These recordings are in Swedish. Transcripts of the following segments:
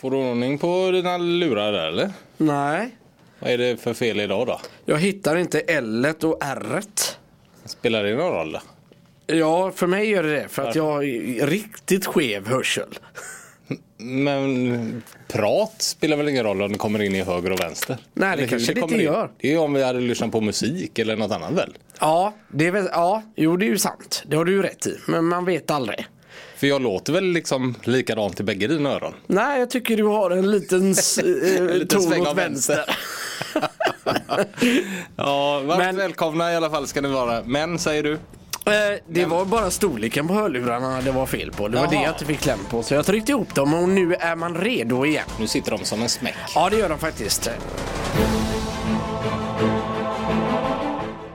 Får du ordning på dina lurar där eller? Nej. Vad är det för fel idag då? Jag hittar inte L och R. Spelar det någon roll då? Ja, för mig gör det det. För att jag har riktigt skev hörsel. Men prat spelar väl ingen roll om det kommer in i höger och vänster? Nej, det Eller kanske det kommer inte in? gör. Det är ju om vi hade lyssnat på musik eller något annat väl? Ja, det är väl, ja, jo det är ju sant. Det har du ju rätt i. Men man vet aldrig. För jag låter väl liksom likadant i bägge dina öron? Nej, jag tycker du har en liten, eh, liten ton åt av vänster. vänster. Ja, varmt Men- välkomna i alla fall ska ni vara. Men säger du? Eh, Det var bara storleken på hörlurarna det var fel på. Det var Jaha. det jag inte fick kläm på. Så jag tryckte ihop dem och nu är man redo igen. Nu sitter de som en smäck. Ja, det gör de faktiskt.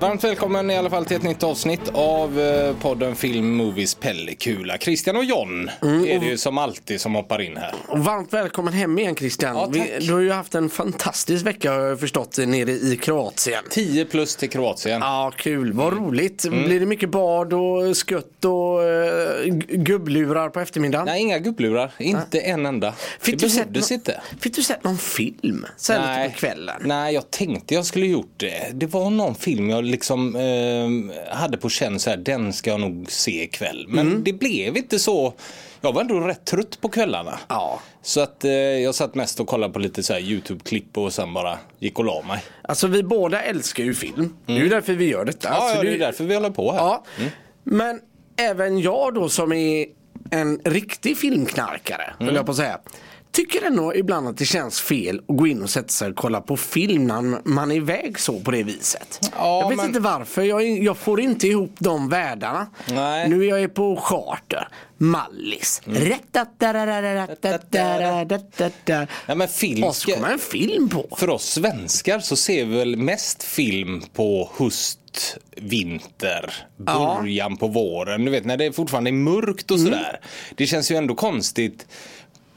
Varmt välkommen i alla fall till ett nytt avsnitt av eh, podden Film Movies Pellekula. Christian och John Mm, är det ju som alltid som hoppar in här. Varmt välkommen hem igen Christian. Ja. Vi, du har ju haft en fantastisk vecka har jag förstått nere i Kroatien. 10 plus till Kroatien. Ja, kul. Mm. Vad roligt. Blir det mycket bad och skött och uh, gubblurar på eftermiddagen? Nej, inga gubblurar. Inte en enda. Fick det du, sett behövdes inte. fick du sett någon film? Så här lite på kvällen? Nej, jag tänkte jag skulle gjort det. Det var någon film jag liksom eh, hade på känn så här, den ska jag nog se ikväll. Men Mm. det blev inte så. Jag var ändå rätt trött på kvällarna. Ja. Så att eh, jag satt mest och kollade på lite så här YouTube-klipp och sen bara gick och la mig. Alltså vi båda älskar ju film. Det är ju därför vi gör detta. Mm. Ja, alltså, ja, det är du- därför vi håller på här. Ja, men även jag då som är en riktig filmknarkare, Mm. höll jag på att säga. Tycker ändå ibland att det känns fel att gå in och sätta sig och kolla på film när man är iväg så på det viset. Ja, jag vet men- inte varför, jag, jag får inte ihop de världarna. Nej. Nu är jag på charter, Mallis. Mm. Ja, men film Och så kommer en film på. För oss svenskar så ser vi väl mest film på höst, vinter, Ja. början på våren. Du vet när det fortfarande är mörkt och sådär. Det känns ju ändå konstigt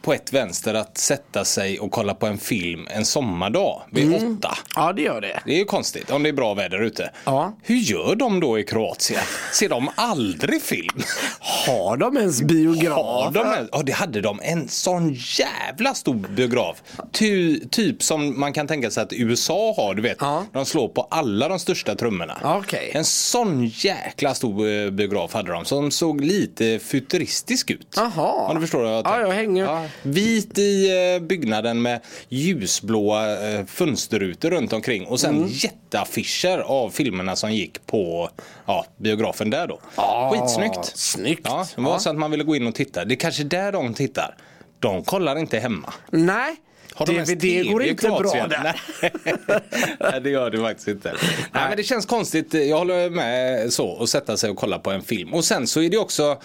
på ett vänster att sätta sig och kolla på en film en sommardag vid åtta. Ja, det gör det. Det är ju konstigt om det är bra väder ute. Ja. Hur gör de då i Kroatien? Ser de aldrig film? Har de ens biograf? Har de ja, det hade de. En sån jävla stor biograf. Ty, typ som man kan tänka sig att USA har, du vet. Ja. De slår på alla de största trummorna. Okej. En sån jäkla stor eh, biograf hade de som såg lite futuristisk ut. Jaha. Om du förstår vad jag Ja, tänker. jag hänger. Vit i eh, byggnaden med ljusblåa eh, fönsterrutor runt omkring och sen Mm. jätteaffischer av filmerna som gick på ja, biografen där då. Ah, Skitsnyggt. snyggt. Ja, det var Ja. så att man ville gå in och titta. Det är kanske där de tittar. De kollar inte hemma. Nej, Har de DVD går inte bra där. Nej. Nej, det gör det faktiskt inte. Nej, men det känns konstigt. Jag håller med så. Att sätta sig och kolla på en film. Och sen så är det också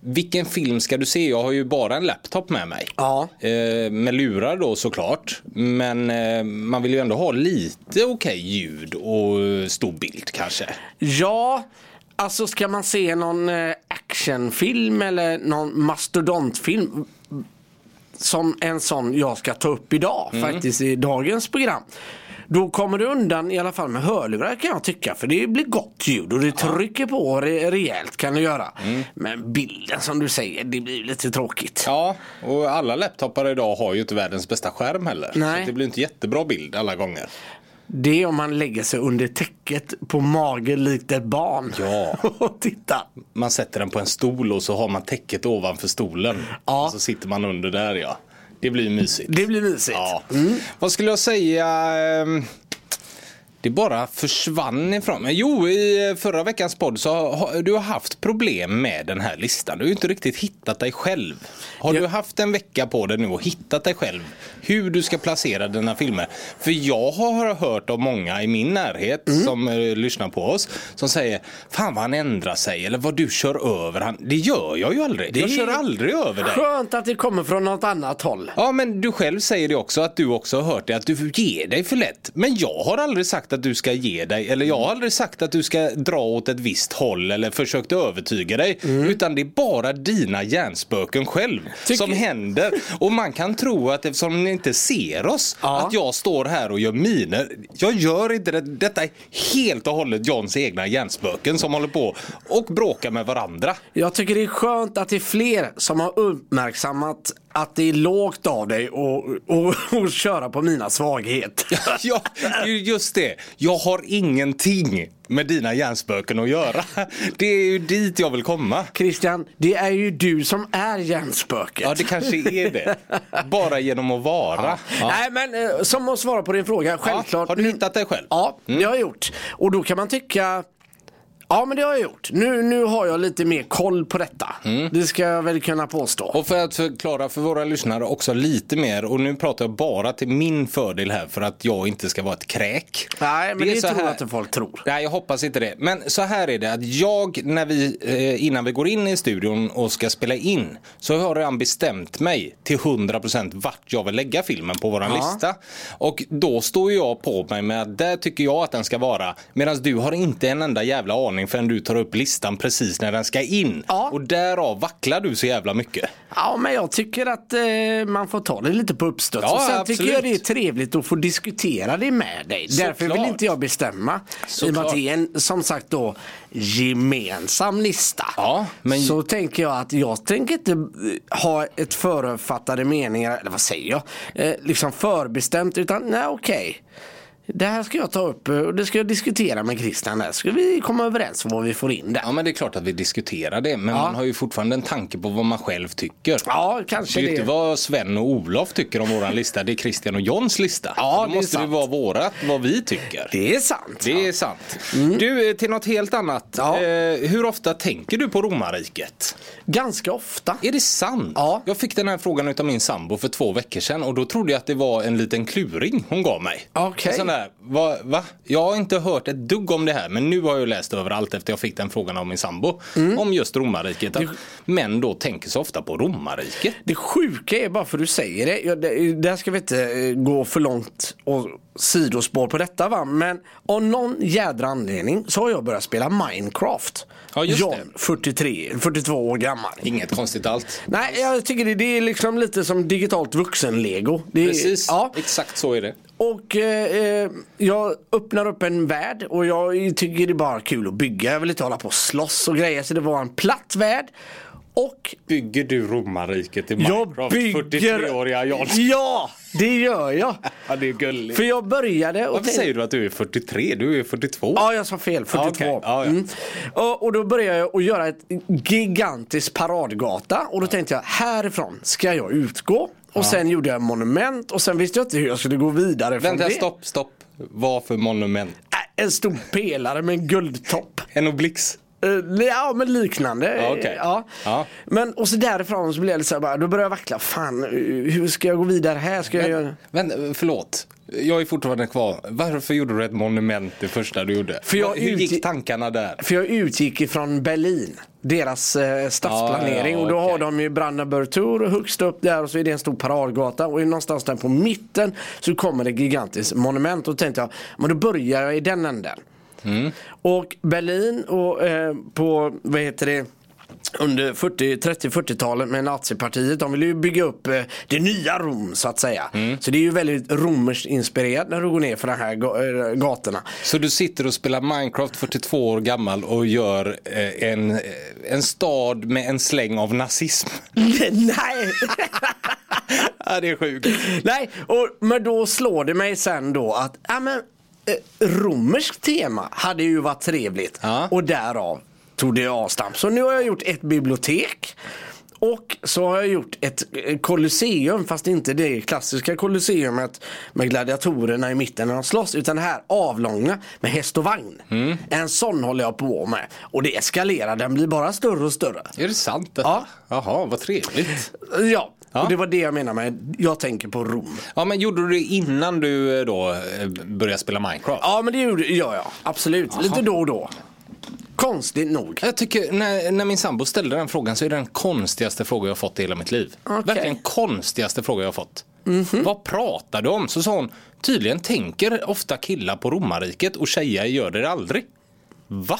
vilken film ska du se? Jag har ju bara en laptop med mig. Ja. Eh, med lurar då såklart. Men eh, man vill ju ändå ha lite okej ljud och stor bild kanske. Ja, alltså ska man se någon eh, actionfilm eller någon mastodontfilm som en sån jag ska ta upp idag Mm. faktiskt i dagens program. Då kommer du undan i alla fall med hörlurar kan jag tycka för det blir gott ljud och det trycker på re- rejält kan du göra. Mm. Men bilden som du säger det blir lite tråkigt. Ja, och alla laptopar idag har ju inte världens bästa skärm heller. Nej. Så det blir inte jättebra bild alla gånger. Det är om man lägger sig under täcket på magen likt ett barn. Ja. och tittar. Man sätter den på en stol och så har man täcket ovanför stolen. Ja. Och så sitter man under där ja. Det blir mysigt. Det blir mysigt. Ja. Vad skulle jag säga? Det bara försvann ifrån mig. Jo, i förra veckans podd så har du haft problem med den här listan. Du har ju inte riktigt hittat dig själv. Har Ja. du haft en vecka på dig nu och hittat dig själv? Hur du ska placera dina filmer? För jag har hört av många i min närhet Mm. som eh, lyssnar på oss som säger Fan vad han ändrar sig eller vad du kör över han. Det gör jag ju aldrig. Jag Det är kör aldrig över dig. Skönt att det kommer från något annat håll. Ja, men du själv säger det också att du också har hört det att du ger dig för lätt. Men jag har aldrig sagt att du ska ge dig eller jag har aldrig sagt att du ska dra åt ett visst håll eller försökt övertyga dig. Utan det är bara dina hjärnspöken själv Tycker- som händer. Och man kan tro att eftersom ni inte ser oss Ja. att jag står här och gör miner. Jag gör inte det. Detta är helt och hållet Johns egna hjärnspöken som håller på och bråkar med varandra. Jag tycker det är skönt att det är fler som har uppmärksammat att det är lågt av dig att köra på mina svagheter. ja, just det. Jag har ingenting med dina hjärnspöken att göra. Det är ju dit jag vill komma. Christian, det är ju du som är hjärnspöket. Ja, det kanske är det. Bara genom att vara. Ja. Ja. Nej, men eh, som att svara på din fråga, självklart. har du hittat dig själv? Ja, mm. det har jag gjort. Och då kan man tycka Ja men det har jag gjort. Nu, nu har jag lite mer koll på detta. Mm. Det ska jag väl kunna påstå. Och för att förklara för våra lyssnare också lite mer och nu pratar jag bara till min fördel här för att jag inte ska vara ett kräk. Nej men det, det tror här... jag inte folk tror. Nej jag hoppas inte det. Men så här är det att jag när vi eh, innan vi går in i studion och ska spela in så har jag redan bestämt mig till 100% vart jag vill lägga filmen på våran ja. lista. Och då står jag på mig med att där tycker jag att den ska vara medan du har inte en enda jävla aning aning förrän du tar upp listan precis när den ska in. Ja. Och därav vacklar du så jävla mycket. Ja, men jag tycker att eh, man får ta det lite på uppstuds. Ja, och sen absolut. tycker jag det är trevligt att få diskutera det med dig. Så Därför klart. vill inte jag bestämma. Så I och med att det är en, som sagt då, gemensam lista. Ja, men... Så tänker jag att jag tänker inte eh, ha ett förutfattade meningar, eller vad säger jag, eh, liksom förbestämt, utan nej okej. Okay det här ska jag ta upp och det ska jag diskutera med Christian. Där. Ska vi komma överens om vad vi får in där? Ja men det är klart att vi diskuterar det. Men ja. man har ju fortfarande en tanke på vad man själv tycker. Ja kanske det. är inte vad Sven och Olof tycker om våran lista. Det är Christian och Johns lista. Ja, Då det måste det vara vårat, vad vi tycker. Det är sant. Det är sant. Mm. Du, eh, till något helt annat. Ja. Eh, hur ofta tänker du på romarriket? Ganska ofta. Är det sant? Ja. Jag fick den här frågan av min sambo för två veckor sedan och då trodde jag att det var en liten kluring hon gav mig. Okej. Okay här, va, va? Jag har inte hört ett dugg om det här men nu har jag läst överallt efter jag fick den frågan av min sambo. Mm. Om just romarriket. Det... Män då tänker så ofta på romarriket. Det sjuka är bara för du säger det. Ja, det där ska vi inte eh, gå för långt och sidospår på detta va. Men av någon jädra anledning så har jag börjat spela Minecraft. Ja, just John, det. 43, 42 år gammal. Inget konstigt allt. Nej, jag tycker det, det är liksom lite som digitalt vuxen-lego. Precis, ja. exakt så är det. Och eh, jag öppnar upp en värld och jag tycker det är bara kul att bygga. Jag vill inte hålla på och slåss och grejer. Så det var en platt värld. Och bygger du romarriket i Minecraft? Bygger... 43-åriga John. Ja, det gör jag. ja, det är gulligt. För jag började... Och Varför säger du att du är 43? Du är 42. Ja, jag sa fel. 42. Ah, okay. ah, ja. mm. och, och, då började jag att göra ett gigantiskt paradgata. Och då tänkte jag, härifrån ska jag utgå. Och ja. sen gjorde jag monument och sen visste jag inte hur jag skulle gå vidare från Vänta, det. stopp, stopp. Vad för monument? En stor pelare med en guldtopp. En oblix? Uh, ja men liknande. Okay. ja. ja. Men och så därifrån så blev jag lite så här, då började jag vackla. Fan hur ska jag gå vidare här? Ska men, jag göra... men förlåt. Jag är fortfarande kvar. Varför gjorde du ett monument det första du gjorde? För jag Hur gick tankarna där? För jag utgick ifrån Berlin. Deras eh, stadsplanering. Ja, ja, och då okay. har de ju Brandenburg Tor högst upp där och så är det en stor paradgata. Och någonstans där på mitten så kommer det gigantiskt monument. Och då tänkte jag, men då börjar jag i den änden. Mm. Och Berlin och eh, på, vad heter det? Under 40, 30-40-talet med nazipartiet. De ville ju bygga upp eh, det nya Rom så att säga. Mm. Så det är ju väldigt romerskt inspirerat när du går ner för de här eh, gatorna. Så du sitter och spelar Minecraft 42 år gammal och gör eh, en, en stad med en släng av nazism? Nej! ja, det är sjukt. Nej, och, men då slår det mig sen då att ja, men, romerskt tema hade ju varit trevligt. Ja. Och därav tog det avstamp. Så nu har jag gjort ett bibliotek. Och så har jag gjort ett kolosseum fast inte det klassiska kolosseumet med gladiatorerna i mitten när de slåss utan det här avlånga med häst och vagn. Mm. En sån håller jag på med. Och det eskalerar, den blir bara större och större. Är det sant detta? Ja. Jaha, vad trevligt. Ja, Ja. Och det var det jag menar med, jag tänker på Rom. Ja men gjorde du det innan du eh, då eh, började spela Minecraft? Ja men det gjorde, gör jag, absolut. Aha. Lite då och då. Konstigt nog. Jag tycker när, när min sambo ställde den frågan så är det den konstigaste fråga jag fått i hela mitt liv. Okay. Verkligen konstigaste fråga jag fått. Mm -hmm. Vad pratar du om? Så sa hon, tydligen tänker ofta killar på romarriket och tjejer gör det aldrig. Va?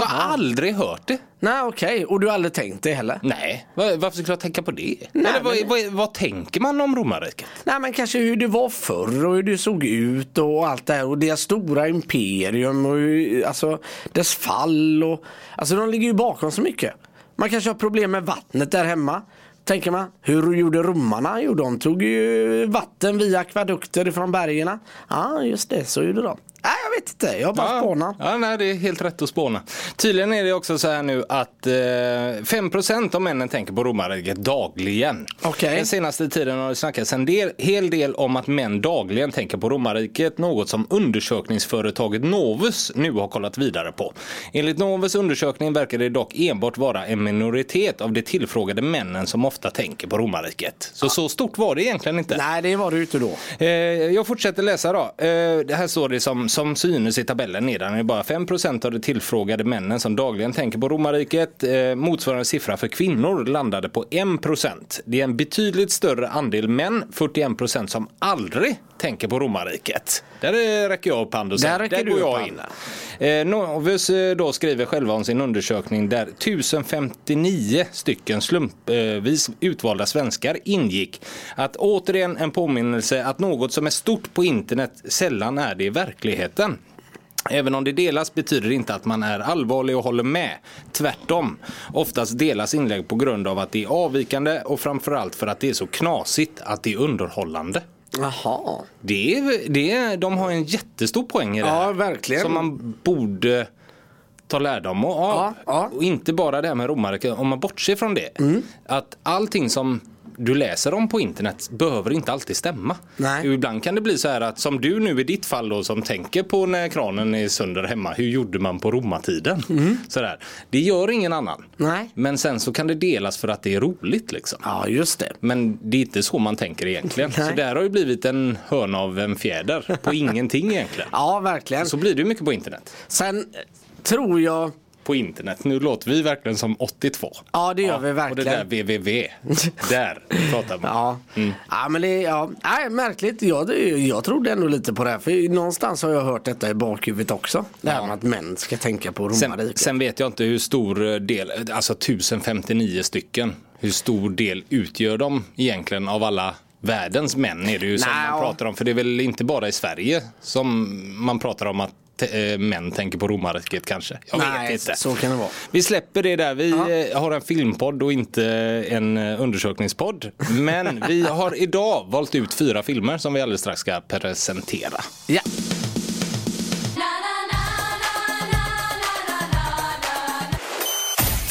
Jag har aldrig hört det. Nej okej, okay. och du har aldrig tänkt det heller? Nej, varför skulle jag tänka på det? Nej, Eller vad, men... vad, vad, tänker man om romarriket? Nej men kanske hur det var förr och hur det såg ut och allt det här och deras stora imperium och hur, alltså dess fall och alltså de ligger ju bakom så mycket. Man kanske har problem med vattnet där hemma. tänker man. Hur gjorde romarna? Jo, de tog ju vatten via akvadukter från bergen. Ja, just det, så gjorde de. Nej, jag vet inte. Jag bara Ja, spånat. ja, nej, det är helt rätt att spåna. Tydligen är det också så här nu att eh, 5% av männen tänker på romarriket dagligen. Okej. Den senaste tiden har det snackats en del, hel del om att män dagligen tänker på romarriket. Något som undersökningsföretaget Novus nu har kollat vidare på. Enligt Novus undersökning verkar det dock enbart vara en minoritet av de tillfrågade männen som ofta tänker på romarriket. Så så stort var det egentligen inte. Nej, det var det ju inte då. Eh, jag fortsätter läsa då. Eh, det här står det som, som synes i tabellen nedan. Är bara 5% av de tillfrågade männen som dagligen tänker på romarriket. Eh, motsvarande siffra för kvinnor landade på 1%. Det är en betydligt större andel män, 41% som aldrig tänker på romarriket. Där räcker jag upp hand och säger, Där räcker där du går jag handen. in. Eh, Novus eh, då skriver själva om sin undersökning där 1059 stycken slumpvis utvalda svenskar ingick. Att återigen en påminnelse att något som är stort på internet sällan är det i verkligheten. Även om det delas betyder det inte att man är allvarlig och håller med. Tvärtom. Oftast delas inlägg på grund av att det är avvikande och framförallt för att det är så knasigt att det är underhållande. Jaha. Det är, det är, de har en jättestor poäng i det Ja, här. verkligen. Som man borde ta lärdom av. Ja, ja. Och inte bara det här med romarriket, om man bortser från det. Mm. Att allting som du läser om på internet behöver inte alltid stämma. Nej. Ibland kan det bli så här att som du nu i ditt fall då som tänker på när kranen är sönder hemma. Hur gjorde man på romartiden? Sådär. Det gör ingen annan. Mm. Nej. Men sen så kan det delas för att det är roligt liksom. Ja, just det. Men det är inte så man tänker egentligen. Nej. Så där har ju blivit en hörna av en fjäder på ingenting egentligen. Ja, verkligen. Så blir det mycket på internet. Sen tror jag På internet. Nu låter vi verkligen som 82. Ja, det gör vi Och det verkligen. där www. där pratar man. Ja, Mm. ja men det är ja. Nej, märkligt. Jag, det- jag trodde ändå lite på det här. För någonstans har jag hört detta i bakhuvudet också. Det här Ja. med att män ska tänka på Sen, romarriket. sen vet jag inte hur stor del, alltså 1059 stycken. Hur stor del utgör de egentligen av alla världens män är det ju som Nej, man ja. pratar om. För det är väl inte bara i Sverige som man pratar om att eh, män tänker på romarriket kanske. Jag Nej, vet inte. så kan det vara. Vi släpper det där. Vi eh, har en filmpodd och inte en eh, undersökningspodd. Men vi har idag valt ut fyra filmer som vi alldeles strax ska presentera. Ja.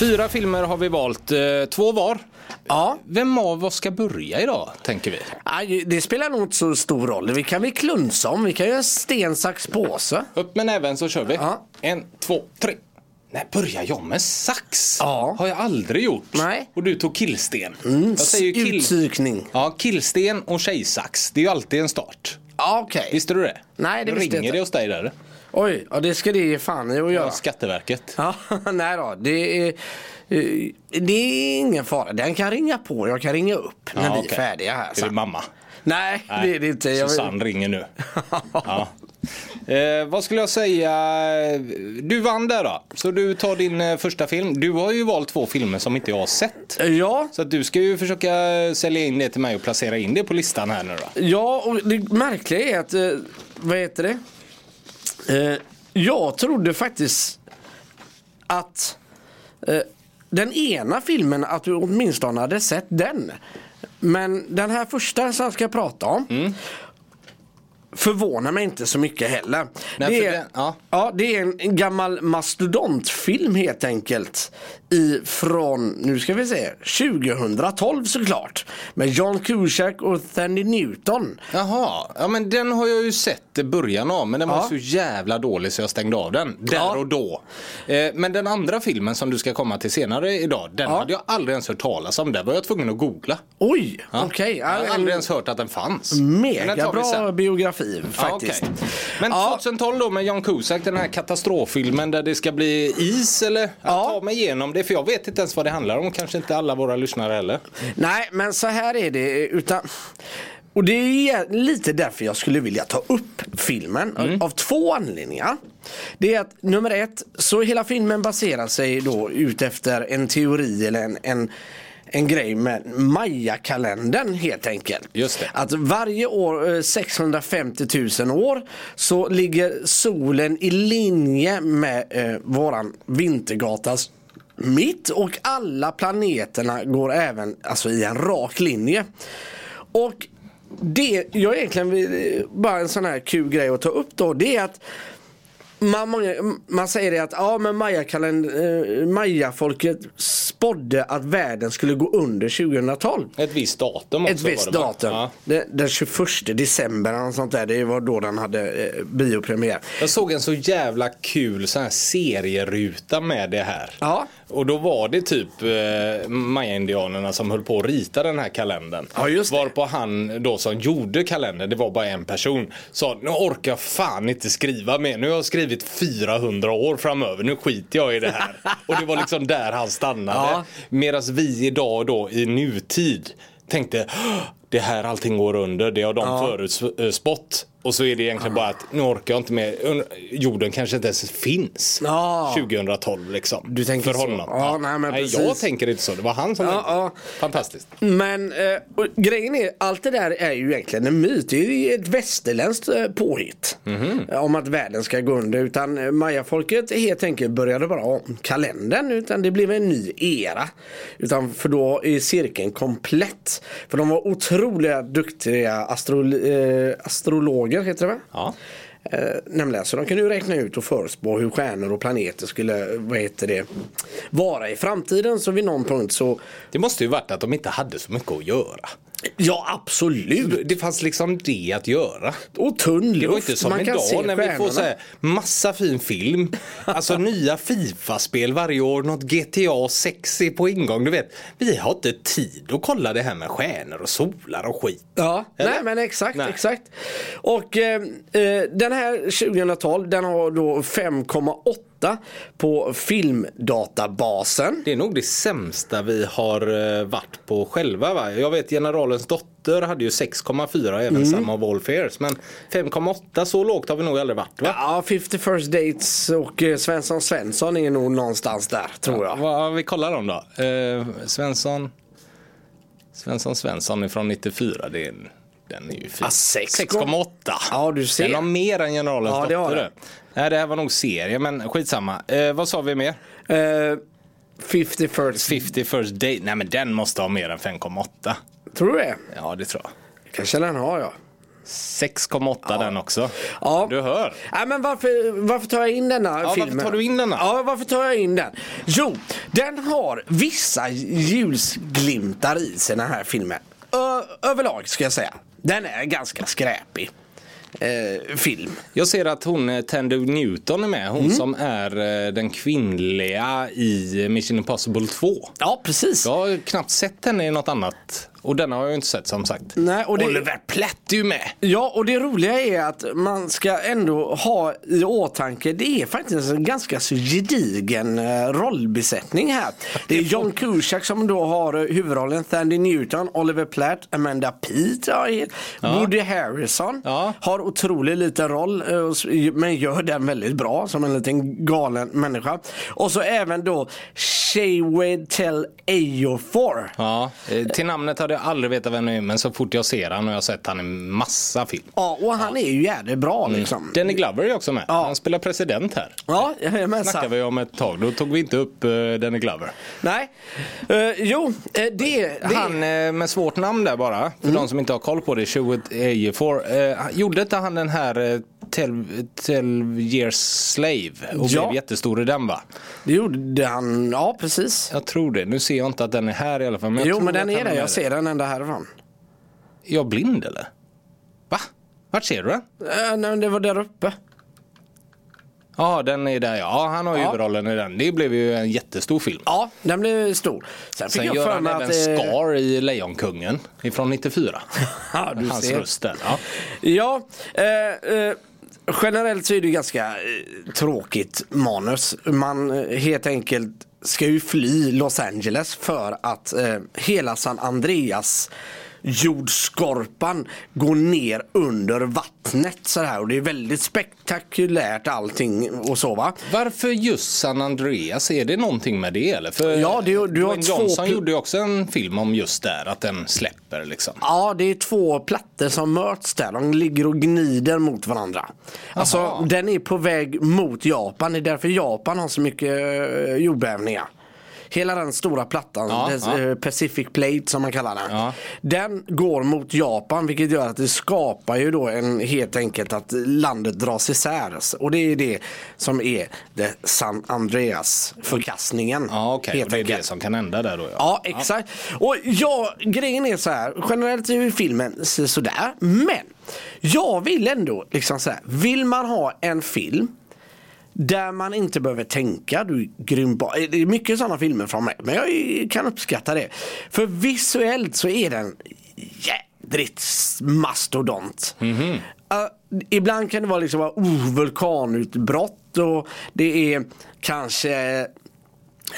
Fyra filmer har vi valt, eh, två var. ja. Vem av oss ska börja idag, tänker vi? Det spelar nog inte så stor roll. Vi kan vi klunsa om. Vi kan göra sten, sax, påse. Upp med näven så kör vi. Ja. En, två, tre. Nej, börjar jag med sax? Ja. Har jag aldrig gjort. Nej. Och du tog killsten. jag säger kill... Utpsykning. Ja, killsten och tjejsax. Det är ju alltid en start. Ja, okej. Visste du det? Nej, det visste jag ringer inte. det hos dig där. Oj, ja, det ska det ge fan i att göra. Skatteverket. Ja, nej då. Det är, eh, det är ingen fara. Den kan ringa på. Jag kan ringa upp när Ja, vi är färdiga här. Är det sen. mamma? Nej, det är det inte. Jag Susanne ringer nu. ja. eh, vad skulle jag säga? Du vann där då. Så du tar din eh, första film. Du har ju valt två filmer som inte jag har sett. Ja, Så du ska ju försöka sälja in det till mig och placera in det på listan här nu då. ja, och det märkliga är att, eh, vad heter det? Eh, jag trodde faktiskt att eh, den ena filmen, att du åtminstone hade sett den. Men den här första som jag ska prata om Mm. förvånar mig inte så mycket heller. Nej, det, är, den- ja. ja, det är en, en gammal mastodontfilm helt enkelt. I, från, nu ska vi se, 2012 såklart. Med John Cusack och Thandie Newton. Jaha, ja men den har jag ju sett i början av men den var Ja. så jävla dålig så jag stängde av den. Där Ja. och då. Eh, men den andra filmen som du ska komma till senare idag, den Ja. hade jag aldrig ens hört talas om. Där var jag tvungen att googla. Oj, Ja. okej. Jag hade aldrig en ens hört att den fanns. Men den Mega tar vi bra sen. biografi faktiskt. okej. Men Ja. 2012 då med John Cusack, den här katastroffilmen där det ska bli is eller? Ja. tar mig igenom det för jag vet inte ens vad det handlar om. Kanske inte alla våra lyssnare heller. Nej, men så här är det. Utan, och det är lite därför jag skulle vilja ta upp filmen. Mm. Av två anledningar. Det är att nummer ett, så hela filmen baserar sig då ut efter en teori eller en, en en grej med Maya-kalendern helt enkelt. Just det. Att varje år, eh, 650 000 år, så ligger solen i linje med eh, våran Vintergatas mitt och alla planeterna går även alltså, i en rak linje. Och det jag egentligen vill, bara en sån här kul grej att ta upp då, det är att man, man säger det att ja, men Maya-folket eh, Maya spådde att världen skulle gå under 2012. Ett visst datum också Ett visst datum. Ja. Den, den 21 december eller sånt där. Det var då den hade eh, biopremiär. Jag såg en så jävla kul sån här serieruta med det här. Ja. Och då var det typ eh, Maya-indianerna som höll på att rita den här kalendern. Ja, just det. Varpå han då som gjorde kalendern, det var bara en person, sa nu orkar jag fan inte skriva mer. Nu har jag skrivit 400 år framöver, nu skiter jag i det här. och det var liksom där han stannade. Ja. Medan vi idag då i nutid tänkte "Åh, det här allting går under, det har de Ja. förutspått. Och så är det egentligen bara att nu orkar jag inte mer. Jorden kanske inte ens finns Ja. 2012 liksom. Du tänker för så. honom. Ja, nej, men jag precis. tänker inte så. Det var han som Ja, ja. Fantastiskt. Men eh, grejen är, allt det där är ju egentligen en myt. Det är ju ett västerländskt eh, påhitt. Mhm. eh, Om att världen ska gå under. Utan eh, Mayafolket helt enkelt började bara om kalendern. Utan det blev en ny era. Utan för då är cirkeln komplett. För de var otroliga duktiga astro, eh, astrologer, heter det va? Ja. Eh, nämligen, så de kunde ju räkna ut och förutspå hur stjärnor och planeter skulle vad heter det, vara i framtiden. Så vid någon punkt så, Det måste ju varit att de inte hade så mycket att göra. Ja absolut. Det fanns liksom det att göra. Och tunn luft. Det var inte som Man idag när vi får så här massa fin film. Alltså nya Fifa-spel varje år, något GTA 6 är på ingång. Du vet, vi har inte tid att kolla det här med stjärnor och solar och skit. Ja, Eller? nej men exakt, Nej. exakt. Och eh, eh, den här 2012 den har då 5,8 på filmdatabasen. Det är nog det sämsta vi har eh, varit på själva. Va? Jag vet generalens dotter hade ju 6,4 även Mm. samma of All Fears. Men 5,8 så lågt har vi nog aldrig varit va? Ja, 50 First Dates och eh, Svensson Svensson är nog någonstans där tror jag. Va, vi kollar dem då. Eh, Svensson. Svensson Svensson är från 94. Det är, den är ju fin. Ja, sex 6,8. Ja, du ser. Den har mer än generalens Ja, dotter. Nej, det här var nog serie, men skitsamma. Eh, vad sa vi mer? Eh, 50 First, 50 first date. Nej, men den måste ha mer än 5,8. tror du det? Ja, det tror jag. Kanske den har jag. 6,8 den också. Ja. Du hör. Nej, men varför, varför tar jag in denna varför filmen? tar du in denna? Ja, varför tar jag in den? Jo, den har vissa ljusglimtar i sig den här filmen. Ö- överlag ska jag säga. Den är ganska skräpig. Eh, film. Jag ser att hon eh, Tandy Newton är med. Mm. Hon som är eh, den kvinnliga i Mission Impossible 2. Ja, precis. Jag har knappt sett henne i något annat. Och denna har jag inte sett som sagt. Nej, och det- Oliver Platt är ju med. Ja, och det roliga är att man ska ändå ha i åtanke, det är faktiskt en ganska så gedigen eh, rollbesättning här. Det är John Cusack som då har eh, huvudrollen, Thandy Newton, Oliver Platt, Amanda Peet, ja, Woody Harrison. Ja. Har otroligt liten roll, eh, men gör den väldigt bra som en liten galen människa. Och så även då Chiwetel Ejiofor. Ja, eh, till namnet hade jag aldrig vetat vem det är men så fort jag ser han och jag har sett han i massa film. Ja, och han är ju jävligt bra liksom. Danny Glover är också med. Ja. Han spelar president här. Ja, jajamensan. snackade vi om ett tag. Då tog vi inte upp uh, Danny Glover. Nej, uh, jo, eh, det, det Han med svårt namn där bara, för Mm. de som inte har koll på det, Chewet Ejiofor. Gjorde inte han den här eh, 12 12 years slave och Ja. blev jättestor i den va? det gjorde han, ja precis. Jag tror det. Nu ser jag inte att den är här i alla fall. Men Jo men den är där, jag ser den ända härifrån. Är jag blind eller? Va? Vart ser du den? Uh, nej, det var där uppe. Ja, den är där ja. Han har Ja. huvudrollen i den. Det blev ju en jättestor film. Ja, den blev stor. Sen fick Sen jag gör han även att... eh, Scar i Lejonkungen ifrån 94. Ja, du Hans ser. röst där. Ja. Ja, eh, eh, generellt så är det ju ganska eh, tråkigt manus. Man helt enkelt ska ju fly Los Angeles för att eh, hela San Andreas jordskorpan går ner under vattnet så här och det är väldigt spektakulärt allting och så va. Varför just San Andreas? Är det någonting med det eller? För Ja, det- du har Dwayne Johnson gjorde ju också en film om just där, att den släpper liksom. Ja, det är två plattor som möts där. De ligger och gnider mot varandra. Alltså, Aha. den är på väg mot Japan. Det är därför Japan har så mycket eh, jordbävningar. Hela den stora plattan, Ja, ja. eh, Pacific Plate som man kallar den. Ja. Den går mot Japan vilket gör att det skapar ju då en, helt enkelt att landet dras isär. Och det är det som är det San Andreas förkastningen. Ja, okej. helt Och det är det som kan hända där då ja. Ja, exakt. Och ja, grejen är så här. Generellt är ju filmen så- sådär. Men jag vill ändå liksom så här. Vill man ha en film där man inte behöver tänka, du är grym på. Det är mycket sådana filmer från mig, men jag kan uppskatta det. För visuellt så är den jädrigt mastodont. Uh, ibland kan det vara liksom oh, vulkanutbrott och det är kanske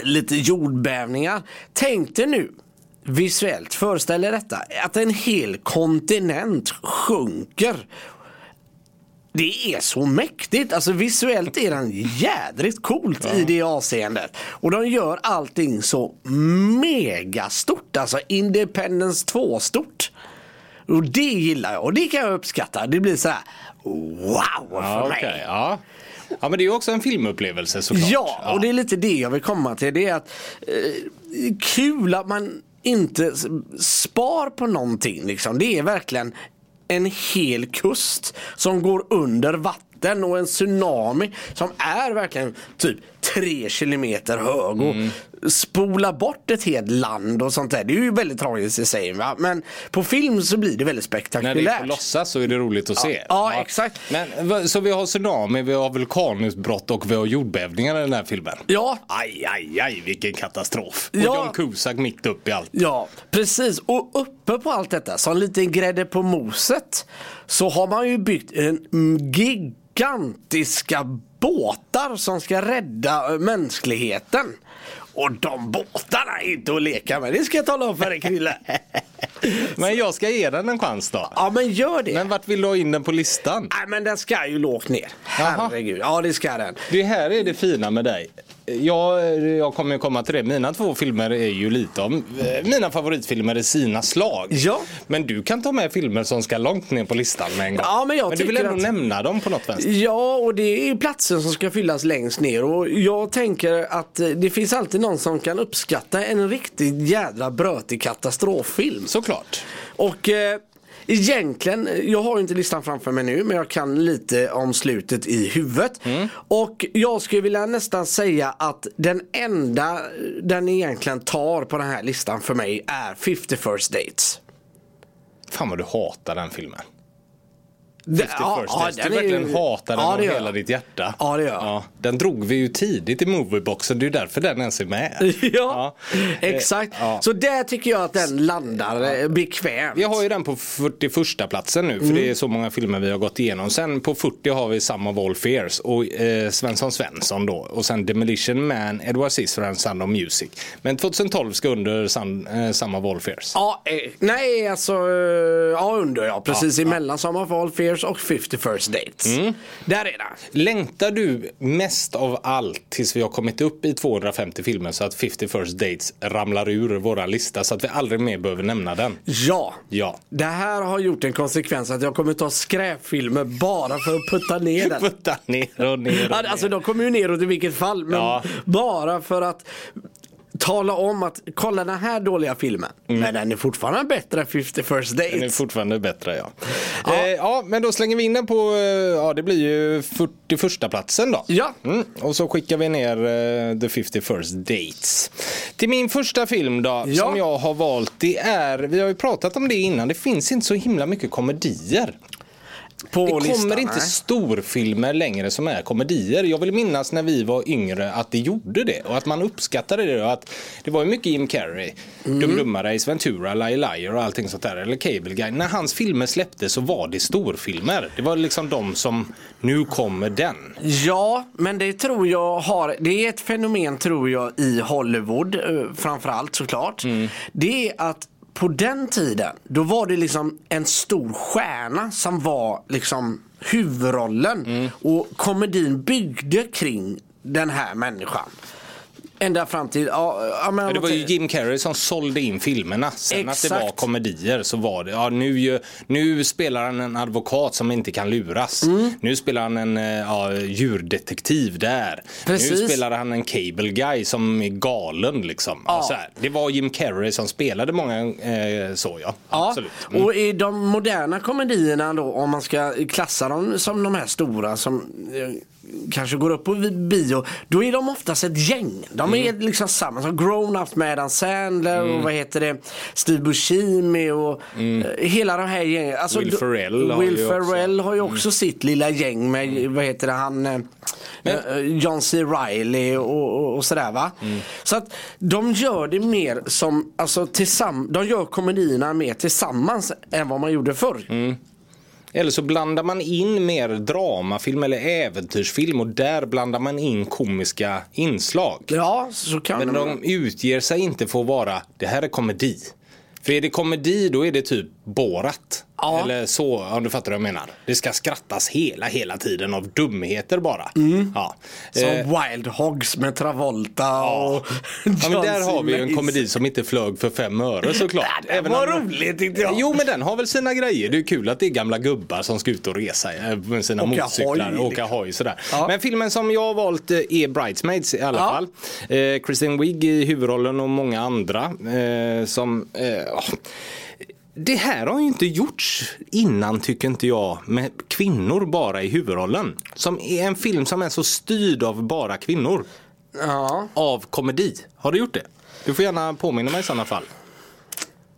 lite jordbävningar. Tänk dig nu visuellt, föreställ dig detta, att en hel kontinent sjunker. Det är så mäktigt, alltså visuellt är den jädrigt coolt i det avseendet. Och de gör allting så megastort, alltså Independence 2 stort. Och det gillar jag och det kan jag uppskatta. Det blir så här wow för Ja, mig. ja. ja, men det är ju också en filmupplevelse såklart. Ja, och det är lite det jag vill komma till. Det är att eh, kul att man inte spar på någonting. Liksom. Det är verkligen en hel kust som går under vatten och en tsunami som är verkligen typ tre kilometer hög och Mm. spola bort ett helt land och sånt där. Det är ju väldigt tragiskt i sig. Va? Men på film så blir det väldigt När spektakulärt. det är på låtsas så är det roligt att se. ja, exakt. Men, så vi har tsunami, vi har vulkanutbrott och vi har jordbävningar i den här filmen. Ja, Aj, aj, aj, vilken katastrof. Och Ja. John Cusack mitt upp i allt. Ja, precis. Och uppe på allt detta, som lite grädde på moset, så har man ju byggt en gigantiska båtar som ska rädda eh, mänskligheten. Och de båtarna är inte att leka med, det ska jag tala om för dig Krille. Men jag ska ge den en chans då. Ja men gör det. Men vart vill du ha in den på listan? Nej men den ska ju lågt ner. Jaha. Herregud, ja det ska den. Det här är det fina med dig. Jag, jag kommer ju komma till det. Mina två filmer är ju lite om eh, mina favoritfilmer i sina slag. Ja. Men du kan ta med filmer som ska långt ner på listan med en gång. Ja, men jag du vill ändå att- nämna dem på något vänster. Ja, och det är platsen som ska fyllas längst ner. Och jag tänker att eh, det finns alltid någon som kan uppskatta en riktigt jädra brötig katastroffilm. Såklart. Och eh, egentligen, jag har ju inte listan framför mig nu men jag kan lite om slutet i huvudet. Och jag skulle vilja nästan säga att den enda den egentligen tar på den här listan för mig är 50 first dates. Fan vad du hatar den filmen. Det- 50 first dates. den du är ju- verkligen hatar den Ja, av hela ditt hjärta. Ja, det gör jag. Den drog vi ju tidigt i movieboxen. Det är ju därför den ens är med. Ja, Eh, exakt. ja. Så där tycker jag att den landar eh, bekvämt. Vi har ju den på 41 platsen nu för det är så många filmer vi har gått igenom. Sen på 40 har vi Some of All Fears och eh, Svensson Svensson då. Och sen Demolition Man, Edward Scissorhands Sound of Music. Men 2012 ska under Sun, eh, Some of All Fears. Ja, eh, nej alltså, eh, ja under ja. Precis emellan Summer of All Fears och 50 First Dates. Mm. Där är det. Längtar du mest av allt tills vi har kommit upp i 250 filmer så att 50 First Dates ramlar ur våra lista så att vi aldrig mer behöver nämna den? Ja. Ja. Det här har gjort en konsekvens att jag kommer ta skräpfilmer bara för att putta ner den. Putta ner och ner och Ja, ner. Alltså de kommer ju neråt i vilket fall. Men Ja. bara för att tala om att kolla den här dåliga filmen. Men den är fortfarande bättre än 50 First Mm. Den är Dates. fortfarande bättre ja. Ja. Eh, ja men då slänger vi in den på, eh, ja det blir ju 41 platsen då. Ja. Mm. Och så skickar vi ner eh, The 50 First Dates. Till min första film då, Ja. som jag har valt, det är, vi har ju pratat om det innan, det finns inte så himla mycket komedier. På Det kommer listan, inte nej. storfilmer längre som är komedier. Jag vill minnas när vi var yngre att det gjorde det och att man uppskattade det. Och att det var ju mycket Jim Carrey, Mm. Dum Dummare, Ace Ventura, Liar Liar och allting sånt där. Eller Cable Guy. När hans filmer släpptes så var det storfilmer. Det var liksom de som, nu kommer den. Ja, men det tror jag har, det är ett fenomen tror jag i Hollywood eh, framförallt såklart. Mm. Det är att på den tiden, då var det liksom en stor stjärna som var liksom huvudrollen. Mm. Och komedin byggde kring den här människan. Ända fram till... Ja, ja, men, Det var ju Jim Carrey som sålde in filmerna. Sen att det var Exakt. komedier så var det, ja nu, nu spelar han en advokat som inte kan luras. Mm. Nu spelar han en eh, ja, djurdetektiv där. Nu Precis. spelar han en cable guy som är galen liksom. Ja. Så här. Det var Jim Carrey som spelade många eh, så ja. Ja, Absolut. Mm. och i de moderna komedierna då, om man ska klassa dem som de här stora som eh, kanske går upp på bio, då är de oftast ett gäng. De är Mm. liksom samma, som Grown Ups med Adam Sandler och vad heter det, Steve Buscemi och eh, hela de här gängen. Alltså, Mm. Will Ferrell har Will ju också- Mm. Ferrell har ju också sitt lilla gäng med, vad heter det, han eh, eh, John C. Reilly och, och, och sådär va. Mm. Så att de gör det mer som, alltså tillsammans, de gör komedierna mer tillsammans än vad man gjorde förr. Eller så blandar man in mer dramafilm eller äventyrsfilm och där blandar man in komiska inslag. Ja, så kan Men de. de utger sig inte för att vara, det här är komedi. För är det komedi då är det typ Borat. Ja. Eller så, om du fattar vad jag menar. Det ska skrattas hela, hela tiden av dumheter bara. Ja. Som Eh, Wild Hogs med Travolta och Ja, men John där har vi ju en komedi som inte flög för fem öre såklart. Ja, det var roligt, tyckte jag. Jo men den har väl sina grejer. Det är kul att det är gamla gubbar som ska ut och resa eh, med sina Åka motorcyklar hoj, och åka liksom. hoj sådär. Ja. Men filmen som jag har valt eh, är Bridesmaids i alla Ja. fall. Eh, Kristen Wiig i huvudrollen och många andra eh, som eh, ja. Det här har ju inte gjorts innan tycker inte jag med kvinnor bara i huvudrollen. Som är en film som är så styrd av bara kvinnor Ja. av komedi. Har du gjort det? Du får gärna påminna mig i sådana fall.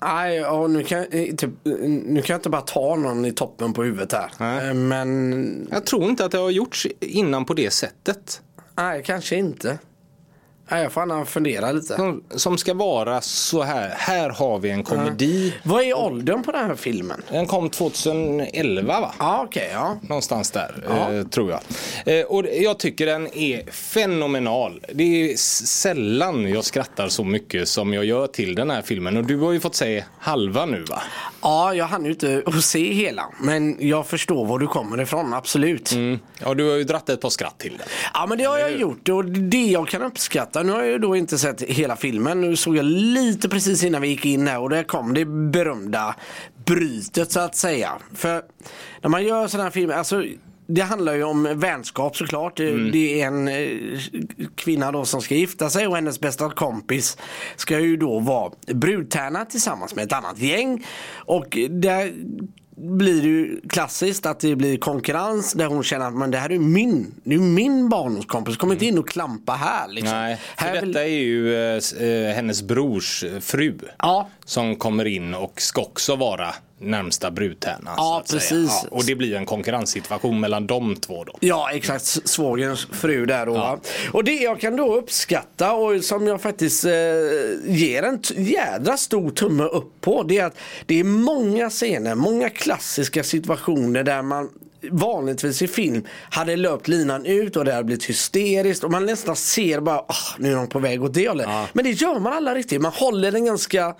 Nej, och nu, kan, eh, typ, nu kan jag inte bara ta någon i toppen på huvudet här. Nej. Eh, Men Jag tror inte att det har gjorts innan på det sättet. nej, kanske inte. Jag får gärna fundera lite. Som, som ska vara så här. Här har vi en komedi. Vad är åldern på den här filmen? Den kom 2011 va? Ja, okej, ja. Någonstans där, Ja. eh, tror jag. Eh, och jag tycker den är fenomenal. Det är sällan jag skrattar så mycket som jag gör till den här filmen. Och du har ju fått se halva nu va? Ja, jag hann ju inte att se hela. Men jag förstår var du kommer ifrån, absolut. Mm. Ja, du har ju dratt ett par skratt till den. Ja men det har jag gjort och det jag kan uppskatta. Nu har jag ju då inte sett hela filmen. Nu såg jag lite precis innan vi gick in här och där kom det berömda brytet så att säga. För när man gör sådana här filmer, alltså det handlar ju om vänskap såklart. Det- Det är en eh, kvinna då som ska gifta sig och hennes bästa kompis ska ju då vara brudtärna tillsammans med ett annat gäng. Och där blir det ju klassiskt att det blir konkurrens där hon känner att men det här är min, det är min barndomskompis, kom inte in och klampa här. Liksom. Nej, här vill- detta är ju eh, eh, hennes brors fru. Ja. Som kommer in och ska också vara närmsta brudtärna. Ja, precis. Ja, och det blir en konkurrenssituation mellan de två då. Ja exakt, svågerns fru där då. va. Och det jag kan då uppskatta och som jag faktiskt eh, ger en jädra stor tumme upp på. Det är att det är många scener, många klassiska situationer där man vanligtvis i film hade löpt linan ut och det hade blivit hysteriskt och man nästan ser bara ah, nu är de på väg åt det hållet. Men det gör man alla riktigt. Man håller den ganska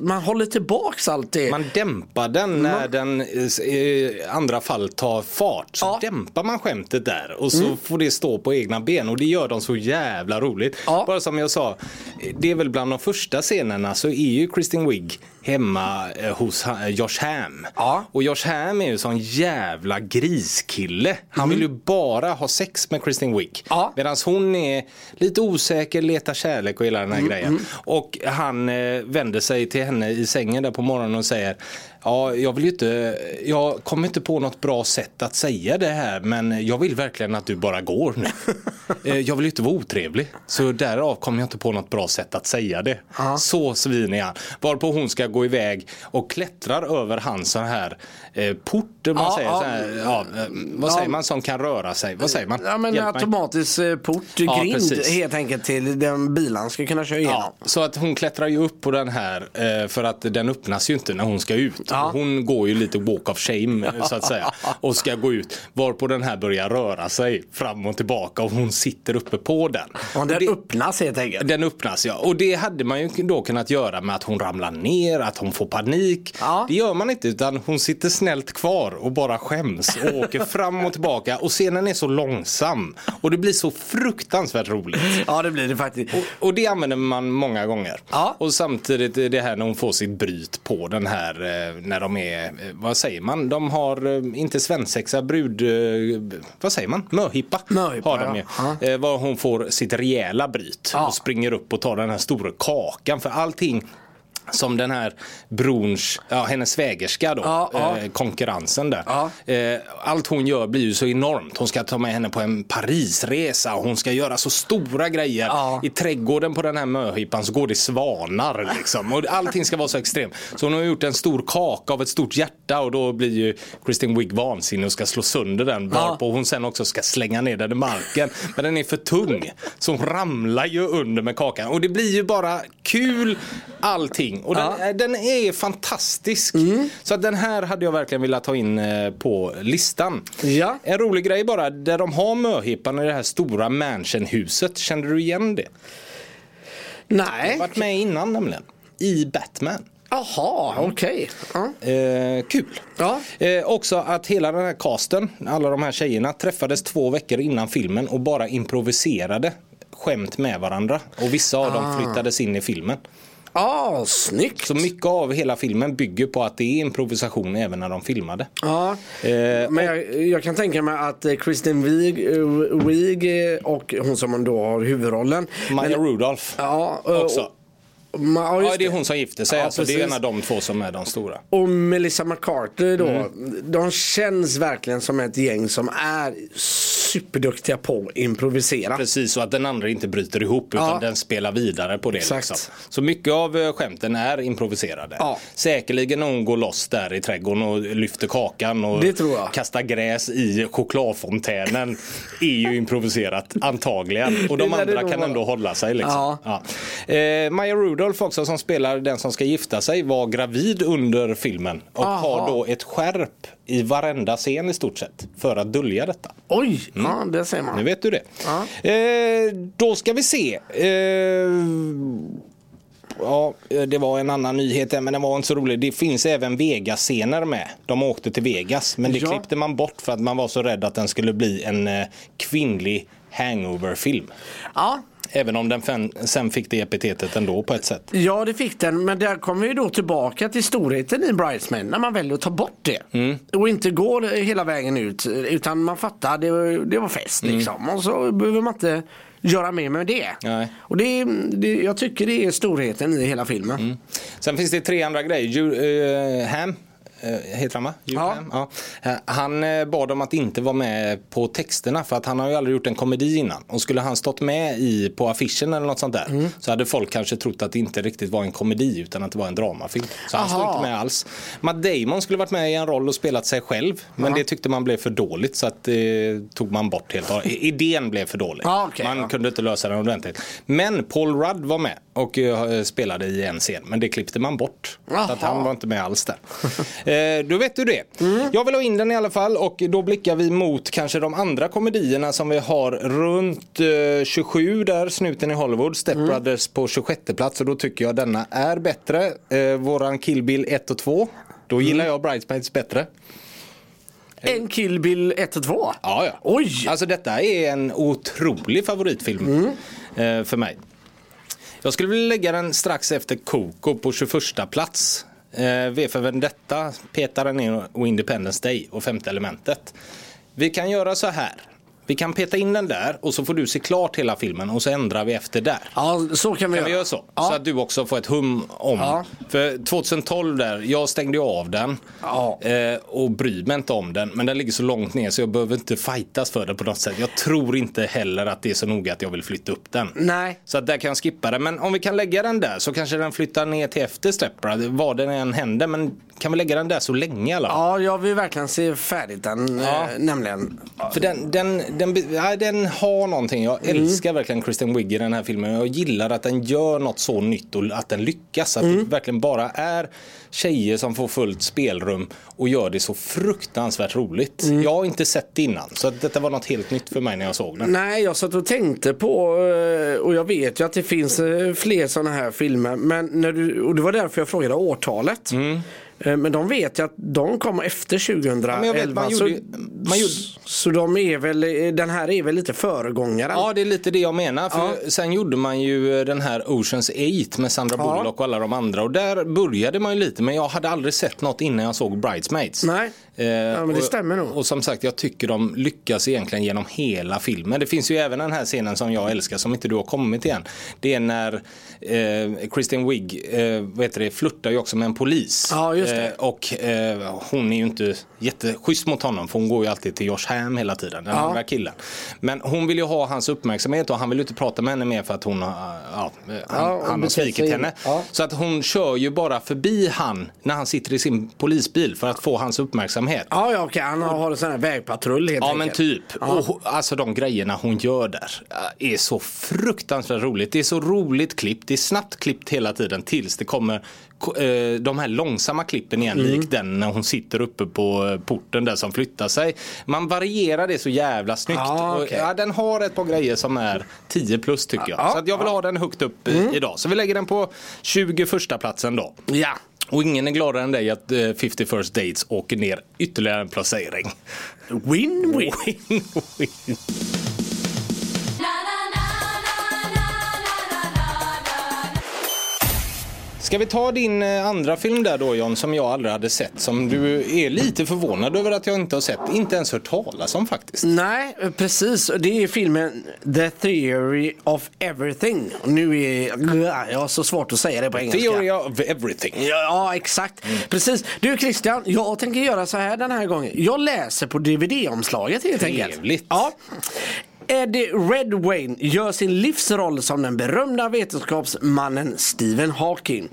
man håller tillbaks allt det. Man dämpar den när den i andra fall tar fart. Så Ja. dämpar man skämtet där och så får det stå på egna ben och det gör de så jävla roligt. Ja. Bara som jag sa, det är väl bland de första scenerna så är ju Kristen Wiig hemma eh, hos ha- Josh Ham. Ja. Och Josh Ham är ju sån jävla griskille. Han vill ju bara ha sex med Kristen Wiig. Ja. Medan hon är lite osäker, letar kärlek och hela den här grejen. Och han eh, vänder sig till henne i sängen där på morgonen och säger Ja, jag vill ju inte, jag kommer inte på något bra sätt att säga det här men jag vill verkligen att du bara går nu. Eh, jag vill ju inte vara otrevlig. Så därav kommer jag inte på något bra sätt att säga det. Så svin är han. Varpå hon ska gå iväg och klättrar över hans sån här eh, port. Man Ja, säger, ja. så här, ja, eh, vad säger man som kan röra sig? Vad säger man? Ja men Hjälp mig. automatisk eh, port, grind precis. helt enkelt till den bilen ska kunna köra igenom. Så att hon klättrar ju upp på den här eh, för att den öppnas ju inte när hon ska ut. Hon går ju lite walk of shame så att säga. Och ska gå ut. Varpå den här börjar röra sig fram och tillbaka och hon sitter uppe på den. Och den det, öppnas helt enkelt. den öppnas ja. Och det hade man ju då kunnat göra med att hon ramlar ner, att hon får panik. Det gör man inte utan hon sitter snällt kvar och bara skäms och åker fram och tillbaka. Och scenen är så långsam. Och det blir så fruktansvärt roligt. Ja det blir det faktiskt. Och, och det använder man många gånger. Ja. Och samtidigt är det här när hon får sitt bryt på den här eh, när de är, eh, vad säger man, de har eh, inte svensexa, brud, vad säger man, möhippa. Möhippa, har de ju. ja. Var hon får sitt rejäla bryt Ja. och springer upp och tar den här stora kakan. För allting som den här brons, ja, hennes svägerska då, Ja, ja. Eh, konkurrensen där. Ja. Eh, allt hon gör blir ju så enormt. Hon ska ta med henne på en Parisresa och hon ska göra så stora grejer. I trädgården på den här möhippan så går det svanar liksom. Och allting ska vara så extremt. Så hon har gjort en stor kaka av ett stort hjärta och då blir ju Kristin Wiig vansinnig och ska slå sönder den. Varpå hon sen också ska slänga ner den i marken. Men den är för tung. Så hon ramlar ju under med kakan. Och det blir ju bara kul allting. Och den, Ja. den är fantastisk. Så att den här hade jag verkligen velat ta in eh, på listan. Ja. En rolig grej bara, där de har möhippan i det här stora mansionhuset. Kände du igen det? Nej. Varit med innan nämligen. I Batman. Jaha, okej. Ja. Eh, kul. Ja. Eh, också att hela den här casten, alla de här tjejerna, träffades två veckor innan filmen och bara improviserade skämt med varandra. Och vissa av dem flyttades in i filmen. Ah, snyggt. Så mycket av hela filmen bygger på att det är improvisation även när de filmade. Ja, Eh, men jag, jag kan tänka mig att eh, Kristen Wiig, eh, Wiig eh, och hon som då har huvudrollen. Maja Rudolph Ja, också. och- Ma, ja, det är hon som gifte sig. Ja, alltså, det är en av de två som är de stora. Och Melissa McCarthy då. Mm. De känns verkligen som ett gäng som är superduktiga på att improvisera. Precis, så att den andra inte bryter ihop utan Ja. den spelar vidare på det. Exakt. Liksom. Så mycket av eh, skämten är improviserade. Ja. Säkerligen hon går loss där i trädgården och lyfter kakan och kastar gräs i chokladfontänen är ju improviserat antagligen. Och de andra kan ändå hålla sig. Liksom. Ja. Ja. Eh, Maya Rudolph också som spelar den som ska gifta sig var gravid under filmen och Aha. har då ett skärp i varenda scen i stort sett för att dölja detta. Oj, ja det ser man. Nu vet du det. Ja. Eh, då ska vi se. Eh, ja, det var en annan nyhet där, men den var inte så rolig. Det finns även Vegas-scener med. De åkte till Vegas, men det Ja. klippte man bort för att man var så rädd att den skulle bli en eh, kvinnlig hangover-film. Ja. Även om den sen fick det epitetet ändå på ett sätt. Ja det fick den men där kommer vi då tillbaka till storheten i Bridesmaid när man väljer att ta bort det. Mm. Och inte går hela vägen ut utan man fattar det, var- det var fest liksom. Och så behöver man inte göra mer med det. Mm. Nej. Och det, det, jag tycker det är storheten i hela filmen. Mm. Sen finns det tre andra grejer. Ju, eh, Ham, heter han va? Ja. Ja. Eh, Han eh, bad om att inte vara med på texterna för att han har ju aldrig gjort en komedi innan. Och skulle han stått med i, på affischen eller något sånt där Mm. så hade folk kanske trott att det inte riktigt var en komedi utan att det var en dramafilm. Så han står Aha. inte med alls. Matt Damon skulle varit med i en roll och spelat sig själv men det tyckte man blev för dåligt så att det tog man bort helt och. Idén blev för dålig. Ja, okej, man ja. kunde inte lösa den ordentligt. Men Paul Rudd var med och eh, spelade i en scen men det klippte man bort. Så att han var inte med alls där. eh, då vet du det. Mm. Jag vill ha in den i alla fall och då blickar vi mot kanske de andra komedierna som vi har runt eh, 27 där, Snuten i Hollywood, Step Mm. Brothers på 26 plats och då tycker jag denna är bättre. Eh, våran Kill Bill 1 och 2. Då Mm. gillar jag Bridesmaids bättre. En Kill Bill 1 och 2? Ja, ja. Oj! Alltså detta är en otrolig favoritfilm Mm. eh, för mig. Jag skulle vilja lägga den strax efter Coco på 21 plats. Eh, v för Vendetta, Petaren och Independence Day och Femte elementet. Vi kan göra så här. Vi kan peta in den där och så får du se klart hela filmen och så ändrar vi efter där. Ja, så kan vi Kan vi göra. göra så? Ja. Så att du också får ett hum om. Ja. För 2012 där, jag stängde ju av den. Ja. Eh, och bryr mig inte om den. Men den ligger så långt ner så jag behöver inte fightas för den på något sätt. Jag tror inte heller att det är så noga att jag vill flytta upp den. Nej. Så att där kan jag skippa den. Men om vi kan lägga den där så kanske den flyttar ner till efter Step Brother, vad den än händer. Men kan vi lägga den där så länge fall? Ja, jag vill verkligen se färdigt den Ja. eh, nämligen. För den, den, den, ja, den har någonting. Jag Mm. älskar verkligen Kristen Wiig i den här filmen. Jag gillar att den gör något så nytt och att den lyckas. Att Mm. det verkligen bara är tjejer som får fullt spelrum och gör det så fruktansvärt roligt. Mm. Jag har inte sett det innan så detta var något helt nytt för mig när jag såg den. Nej, jag satt och tänkte på eh, och jag vet ju att det finns eh, fler sådana här filmer. Men när du, och det var därför jag frågade årtalet. Mm. Eh, Men de vet ju att de kom efter 2011. men jag vet, man så, gjorde man gjorde- så de är väl, eh, den här är väl lite föregångaren. Ja, det är lite det jag menar. För Ja. Sen gjorde man ju den här Oceans 8 med Sandra Ja. Bullock och alla de andra. Och där började man ju lite, men jag hade aldrig sett något innan jag såg Bridesmaids. Nej. Eh, Ja, men det och, stämmer nog. Och som sagt, jag tycker de lyckas egentligen genom hela filmen. Det finns ju även den här scenen som jag älskar, som inte du har kommit igen. Det är när eh, Kristen Wiig, eh, vad heter det, flörtar ju också med en polis. Ja, just. Eh, och eh, hon är ju inte jätteschysst mot honom, för hon går ju alltid till Josh Ham hela tiden, den Ja. andra killen. Men hon vill ju ha hans uppmärksamhet och han vill ju inte prata med henne mer för att hon har, ja, han, Ja, han har svikit henne. Så att hon kör ju bara förbi han när han sitter i sin polisbil för att få hans uppmärksamhet. Ja, ja okej. Han har en sån här vägpatrull helt Ja men enkelt. typ. Och, ho- alltså de grejerna hon gör där äh, är så fruktansvärt roligt. Det är så roligt klippt. Det är snabbt klippt hela tiden tills det kommer ko- eh, de här långsamma klippen igen. Mm. Lik den när hon sitter uppe på eh, porten där som flyttar sig. Man varierar det så jävla snyggt. Och, okej. ja, den har ett par grejer som är 10 plus tycker jag. Ja, Mm. så jag vill ha den högt upp eh, idag. Så vi lägger den på 21 platsen då. Ja. Och ingen är gladare än dig att eh, 50 First Dates åker ner ytterligare en placering. Win-win. Ska vi ta din eh, andra film där då John som jag aldrig hade sett som du är lite förvånad över att jag inte har sett, inte ens hört talas om faktiskt. Nej, precis. Det är filmen The Theory of Everything. Nu är jag har så svårt att säga det på engelska. Theory of everything. Ja, exakt. Precis. Du Christian, jag tänker göra så här den här gången. Jag läser på DVD-omslaget helt enkelt. Trevligt. Ja. Eddie Redwayne gör sin livsroll som den berömda vetenskapsmannen Stephen Hawking.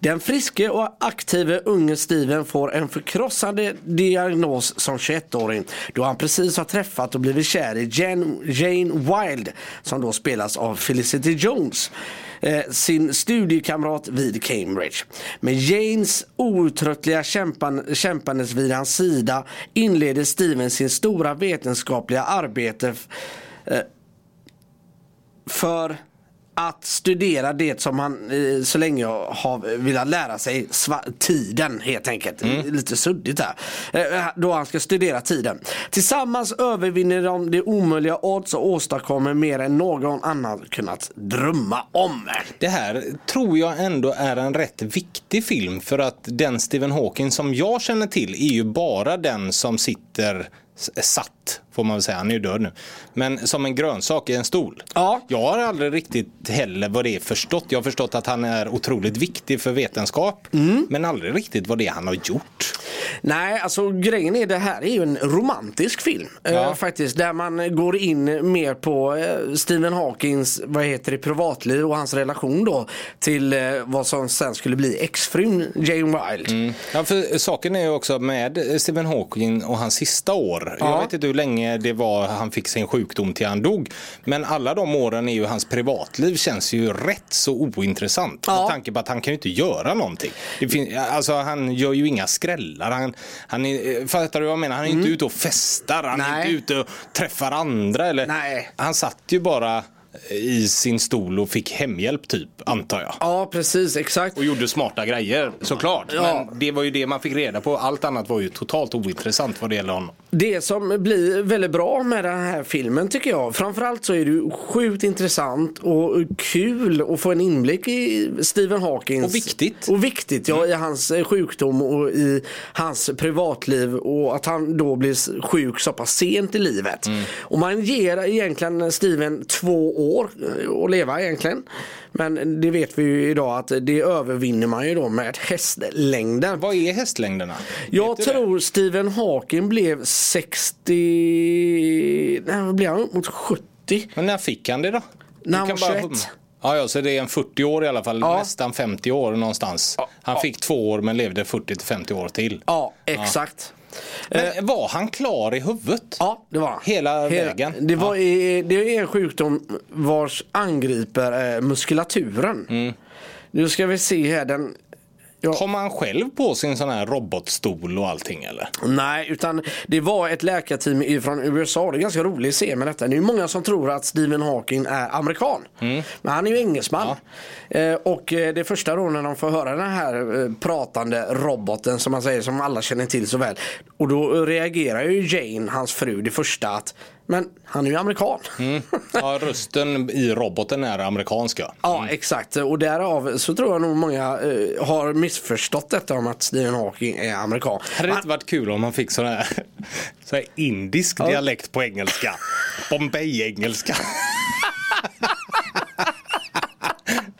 Den friske och aktive unge Stephen får en förkrossande diagnos som 21-åring då han precis har träffat och blivit kär i Jane, Jane Wilde som då spelas av Felicity Jones eh, sin studiekamrat vid Cambridge. Med Janes outtröttliga kämpan, kämpandes vid hans sida inleder Steven sin stora vetenskapliga arbete för att studera det som han eh, så länge har velat lära sig, tiden helt enkelt. Lite suddigt där. Eh, då han ska studera tiden. Tillsammans övervinner de det omöjliga odds och åstadkommer mer än någon annan kunnat drömma om. Det här tror jag ändå är en rätt viktig film för att den Stephen Hawking som jag känner till är ju bara den som sitter s- får man väl säga, han är ju död nu. Men som en grönsak i en stol. Ja. Jag har aldrig riktigt heller vad det är förstått. Jag har förstått att han är otroligt viktig för vetenskap. Men aldrig riktigt vad det är han har gjort. Nej, alltså grejen är det här är ju en romantisk film. Ja. Eh, faktiskt, där man går in mer på eh, Stephen Hawkings vad heter det, privatliv och hans relation då till eh, vad som sen skulle bli exfrun Jane Wilde. Ja, för saken är ju också med Stephen Hawking och hans sista år. Ja. Jag vet inte hur länge det var han fick sin sjukdom till han dog. Men alla de åren är ju hans privatliv känns ju rätt så ointressant. Ja. Med tanke på att han kan ju inte göra någonting. Det fin- alltså, han gör ju inga skrällar. Han, han är, fattar du vad jag menar? Han är inte ute och festar. Han är Mm. Nej. inte ute och träffar andra. Eller, Nej. Han satt ju bara i sin stol och fick hemhjälp typ, antar jag. Ja, precis, exakt. Och gjorde smarta grejer såklart. Ja. Men det var ju det man fick reda på. Allt annat var ju totalt ointressant vad det gäller honom. Det som blir väldigt bra med den här filmen tycker jag, framförallt så är det sjukt intressant och kul att få en inblick i Stephen Hawkings Och viktigt. Och viktigt, ja, i hans sjukdom och i hans privatliv och att han då blir sjuk så pass sent i livet. Och man ger egentligen Steven två år eh, att leva egentligen. Men det vet vi ju idag att det övervinner man ju då med hästlängder. Vad är hästlängderna? Jag du det? tror Stephen Hawking blev 60... Nej, blev han? Upp mot 70? Men när fick han det då? När han var kan bara 21. hum- Ja, ja, så det är en 40 år i alla fall, Ja. nästan 50 år någonstans. Han ja. fick två år men levde 40 till 50 år till. Ja, exakt. Men var han klar i huvudet? Ja, det var han. Hela vägen? Det, var, i- det är en sjukdom vars angriper eh, muskulaturen. Mm. Nu ska vi se här. Den, Kom han själv på sin sån här robotstol och allting eller? Nej, utan det var ett läkarteam från USA. Det är ganska roligt att se med detta. Det är många som tror att Stephen Hawking är amerikan. Mm. Men han är ju engelsman. Eh, och eh, det första då när de får höra den här eh, pratande roboten som man säger som alla känner till så väl. Och då reagerar ju Jane, hans fru, det första att men han är ju amerikan. Ja, rösten i roboten är amerikansk ja. Ja, exakt. Och därav så tror jag nog många eh, har missförstått detta om att Stephen Hawking är amerikan. Hade det inte varit kul om man fick sån här, sån här indisk dialekt på engelska? Bombay-engelska.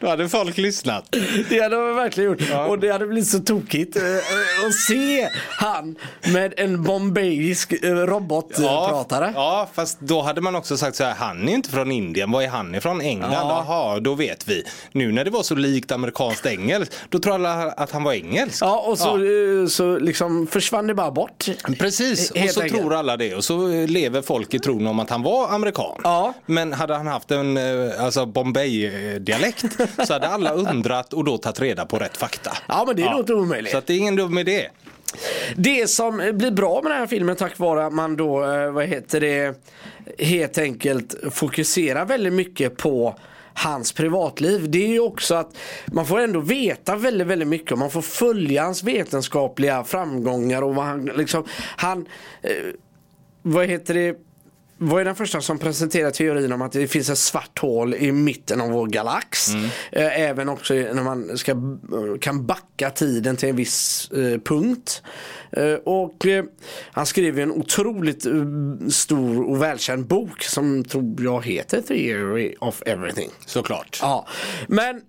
Då hade folk lyssnat. Det hade man verkligen gjort. Och det hade blivit så tokigt eh, eh, att se han med en bombayisk eh, robotpratare. ja, fast då hade man också sagt så här, han är inte från Indien, var är han ifrån? England? Ja. Jaha, då vet vi. Nu när det var så likt amerikanskt engelskt, då tror alla att han var engelsk. Ja, och så, eh, så liksom försvann det bara bort. Precis, och så enkelt. tror alla det och så lever folk i tron om att han var amerikan. Ja. Men hade han haft en alltså Bombay-dialekt så hade alla undrat och då tagit reda på rätt fakta. Ja, men det är nog inte omöjligt. Så det är ingen dum idé. Det som blir bra med den här filmen tack vare att man då, eh, vad heter det, helt enkelt fokuserar väldigt mycket på hans privatliv. Det är ju också att man får ändå veta väldigt, väldigt mycket och man får följa hans vetenskapliga framgångar och vad han liksom, han, eh, vad heter det, var ju den första som presenterade teorin om att det finns ett svart hål i mitten av vår galax. Eh, Även också när man ska, kan backa tiden till en viss eh, punkt. Eh, och eh, han skrev en otroligt eh, stor och välkänd bok som tror jag heter Theory of Everything. Såklart. Ja, men eh,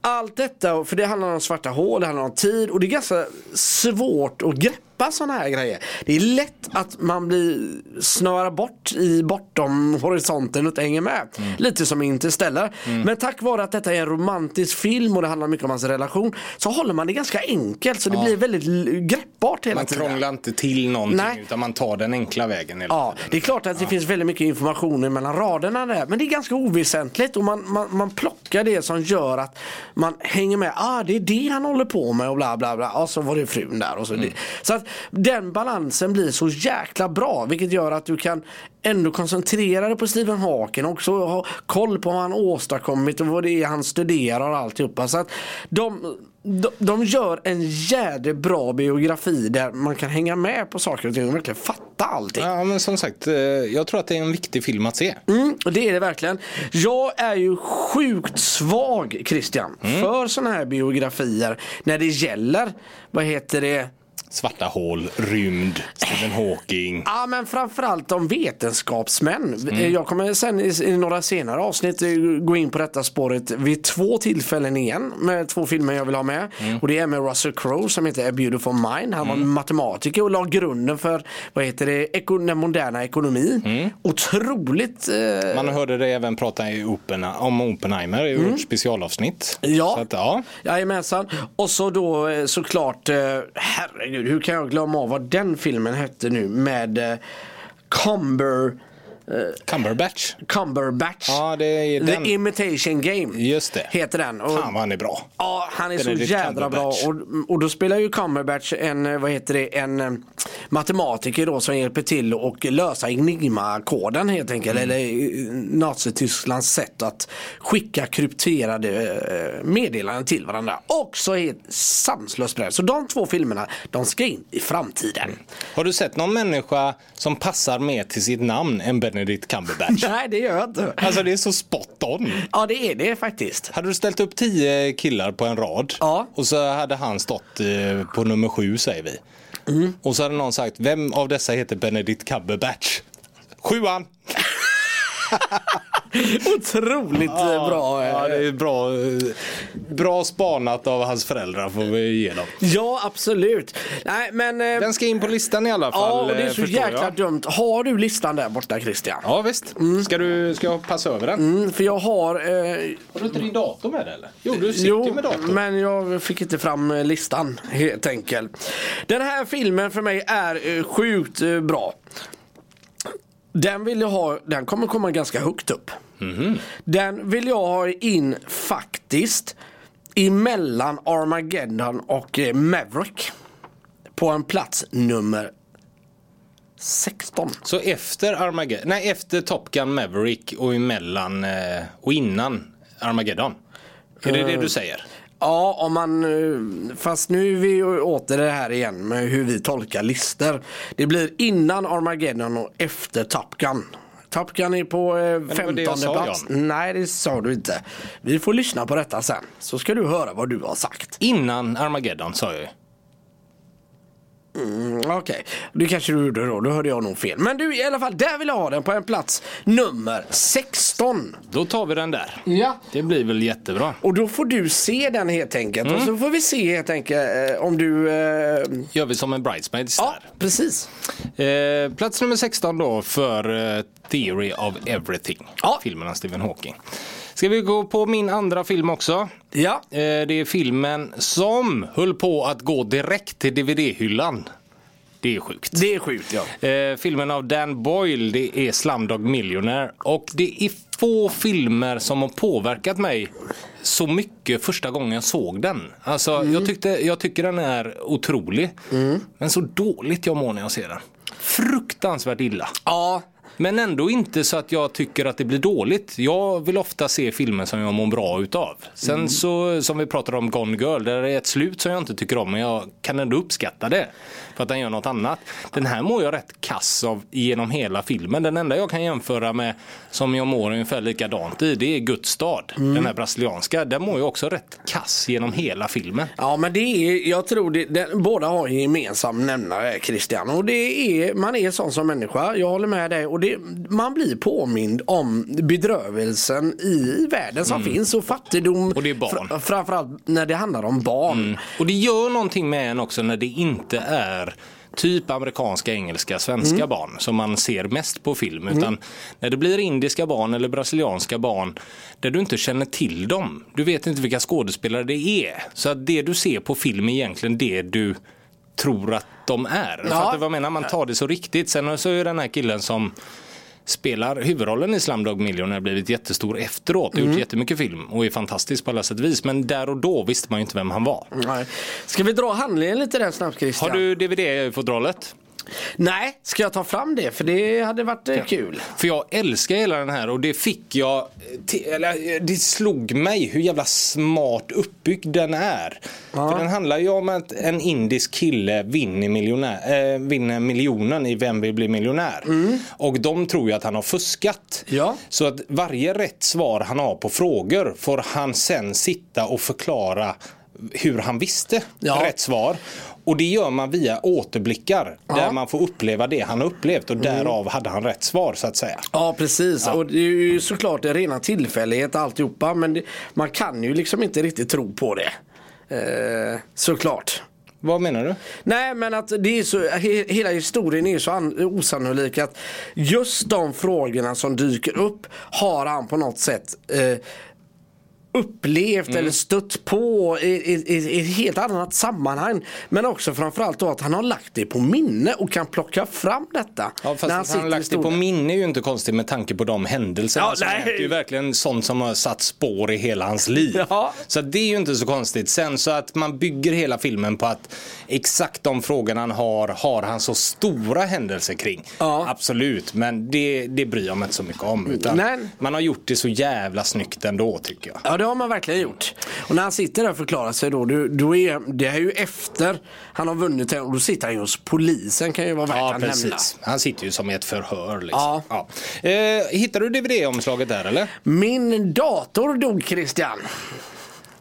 allt detta, för det handlar om svarta hål, det handlar om tid och det är ganska svårt att greppa sådana här grejer. Det är lätt att man blir snörar bort i bortom horisonten och inte hänger med. Lite som Interstellar. Men tack vare att detta är en romantisk film och det handlar mycket om hans relation så håller man det ganska enkelt så det blir väldigt greppbart hela Man tiden. krånglar inte till någonting Nej. utan man tar den enkla vägen. hela Ja, tiden. det är klart att det finns väldigt mycket information mellan raderna där. Men det är ganska oväsentligt och man, man, man plockar det som gör att man hänger med. Ah, det är det han håller på med och bla bla bla. Och så var det frun där och så. Mm. Det. Så att den balansen blir så jäkla bra. Vilket gör att du kan ändå koncentrera dig på Stephen Hawking och också ha koll på vad han åstadkommit och vad det är han studerar och alltihopa. Så att de, de, de gör en jädra bra biografi där man kan hänga med på saker och ting och verkligen fatta allting. Ja, men som sagt, eh, jag tror att det är en viktig film att se. Mm, och det är det verkligen. Jag är ju sjukt svag Christian för sådana här biografier när det gäller, vad heter det, Svarta hål, rymd, Stephen Hawking. Ja men framförallt om vetenskapsmän. Jag kommer sen i, i några senare avsnitt eh, gå in på detta spåret vid två tillfällen igen med två filmer jag vill ha med. Och det är med Russell Crowe som heter A Beautiful Mind. Han var matematiker och la grunden för vad heter det, den moderna ekonomin. Otroligt eh, Man hörde det även prata i Open, om Oppenheimer i vårt specialavsnitt. Ja. Så att, ja. Jajamensan. Och så då eh, såklart, eh, gud, hur kan jag glömma av vad den filmen hette nu med eh, Cumber, Cumberbatch. Cumberbatch. Ja, det är The den. Imitation Game Just det. heter den. Och, Fan vad han är bra. Ja, han är Benedict så jädra bra. Och, och då spelar ju Cumberbatch en, vad heter det, en eh, matematiker då som hjälper till att lösa Enigma-koden helt enkelt. Mm. Eller eh, Nazitysklands sätt att skicka krypterade eh, meddelanden till varandra. Också helt sanslöst bra. Så de två filmerna, de ska in i framtiden. Har du sett någon människa som passar mer till sitt namn än Benedict Cumberbatch? Nej, det gör jag inte. Alltså det är så spot on. Ja, det är det faktiskt. Hade du ställt upp tio killar på en rad Ja. och så hade han stått eh, på nummer sju säger vi. Mm. Och så hade någon sagt, vem av dessa heter Benedict Cumberbatch? Sjuan! Otroligt eh, bra. eh. Ja, det är bra, eh, bra spanat av hans föräldrar får vi ge dem. Ja, absolut. Nej, men... eh, Den ska in på listan i alla fall. Ja, och det är eh, så jäkla jag. dumt. Har du listan där borta Christian? Ja visst. Ska, du, ska jag passa över den? Mm, för jag har... Eh, Har du inte din dator med dig eller? Jo, du sitter jo, med datorn. men jag fick inte fram eh, listan helt enkelt. Den här filmen för mig är eh, sjukt eh, bra. Den vill jag ha, den kommer komma ganska högt upp. Mhm. Den vill jag ha in faktiskt emellan Armageddon och eh, Maverick. På en plats nummer 16. Så efter Armageddon, nej efter Top Gun Maverick och emellan eh, och innan Armageddon. Är det det du säger? Ja, om man, eh, fast nu är vi åter det här igen med hur vi tolkar listor. Det blir innan Armageddon och efter Top Gun. Top Gun är på eh, det var 15 det jag sa, plats. Jan. Nej, det sa du inte. Vi får lyssna på detta sen. Så ska du höra vad du har sagt. Innan Armageddon sa jag. Mm, Okej, det kanske du gjorde då. Då hörde jag nog fel. Men du, i alla fall, där vill jag ha den på en plats nummer 16. Då tar vi den där. Ja. Det blir väl jättebra. Och då får du se den helt enkelt. Mm. Och så får vi se helt enkelt eh, om du... Eh, Gör vi som en bridesmaids ja, där. precis. Eh, plats nummer 16 då för eh, Theory of Everything. Ja. Filmen av Stephen Hawking. Ska vi gå på min andra film också? Ja. Eh, det är filmen som höll på att gå direkt till DVD-hyllan. Det är sjukt. Det är sjukt ja. Eh, filmen av Dan Boyle, det är Slumdog Millionaire. Och det är få filmer som har påverkat mig så mycket första gången jag såg den. Alltså, jag, tyckte, jag tycker den är otrolig. Men så dåligt jag mår när jag ser den. Fruktansvärt illa. Ja, Men ändå inte så att jag tycker att det blir dåligt. Jag vill ofta se filmer som jag mår bra utav. Sen så, som vi pratade om Gone Girl, där är ett slut som jag inte tycker om, men jag kan ändå uppskatta det. För att den gör något annat. Den här mår jag rätt kass av genom hela filmen. Den enda jag kan jämföra med som jag mår ungefär likadant i, det är Guds stad. Den här brasilianska. Den mår jag också rätt kass genom hela filmen. ja men det är, jag tror det, det, båda har en gemensam nämnare Christian. Och det är, man är sån som människa, jag håller med dig. Och det, man blir påmind om bedrövelsen i världen som finns och fattigdom. Mm. Och det är barn. Fra, framförallt när det handlar om barn. Och det gör någonting med en också när det inte är typ amerikanska, engelska, svenska Mm. barn som man ser mest på film. Utan när det blir indiska barn eller brasilianska barn där du inte känner till dem. Du vet inte vilka skådespelare det är. Så att det du ser på film är egentligen det du tror att de är. Ja. Fattar du vad jag menar? Man tar det så riktigt. Sen så är den här killen som spelar huvudrollen i Slumdog Millionaire blivit jättestor efteråt. Mm. Gjort jättemycket film och är fantastisk på alla sätt och vis. Men där och då visste man ju inte vem han var. Nej. Ska vi dra handlingen lite där snabbt Christian? Har du DVD-fodralet? Nej, ska jag ta fram det? För det hade varit eh, kul. För jag älskar hela den här och det fick jag, eh, eller eh, det slog mig hur jävla smart uppbyggd den är. För den handlar ju om att en indisk kille vinner, miljonär, äh, vinner miljonen i Vem vill bli miljonär? Och de tror ju att han har fuskat. Ja. Så att varje rätt svar han har på frågor får han sen sitta och förklara hur han visste Ja. rätt svar. Och det gör man via återblickar där man får uppleva det han har upplevt och därav hade han rätt svar så att säga. Ja precis och det är ju såklart en rena tillfällighet alltihopa men det, man kan ju liksom inte riktigt tro på det. Eh, såklart. Vad menar du? Nej men att det är så, he, hela historien är så an, osannolik att just de frågorna som dyker upp har han på något sätt eh, upplevt eller stött på i, i, i, ett helt annat sammanhang. Men också framförallt då att han har lagt det på minne och kan plocka fram detta. Ja, fast att han sitter har lagt det på minne är ju inte konstigt med tanke på de händelserna. Ja, som nej. hänt. Det är ju verkligen sånt som har satt spår i hela hans liv. Ja. Så det är ju inte så konstigt. Sen så att man bygger hela filmen på att exakt de frågorna han har, har han så stora händelser kring. Ja. Absolut, men det, det bryr jag mig inte så mycket om. Utan Nej. Man har gjort det så jävla snyggt ändå tycker jag. Ja det har man verkligen gjort. Och när han sitter där och förklarar sig då, då, då är det är ju efter han har vunnit det och då sitter han ju hos polisen kan ju vara värt Ja, att nämna. precis. Han sitter ju som i ett förhör. Liksom. Ja. Ja. Eh, hittar du DVD-omslaget där eller? Min dator dog Christian.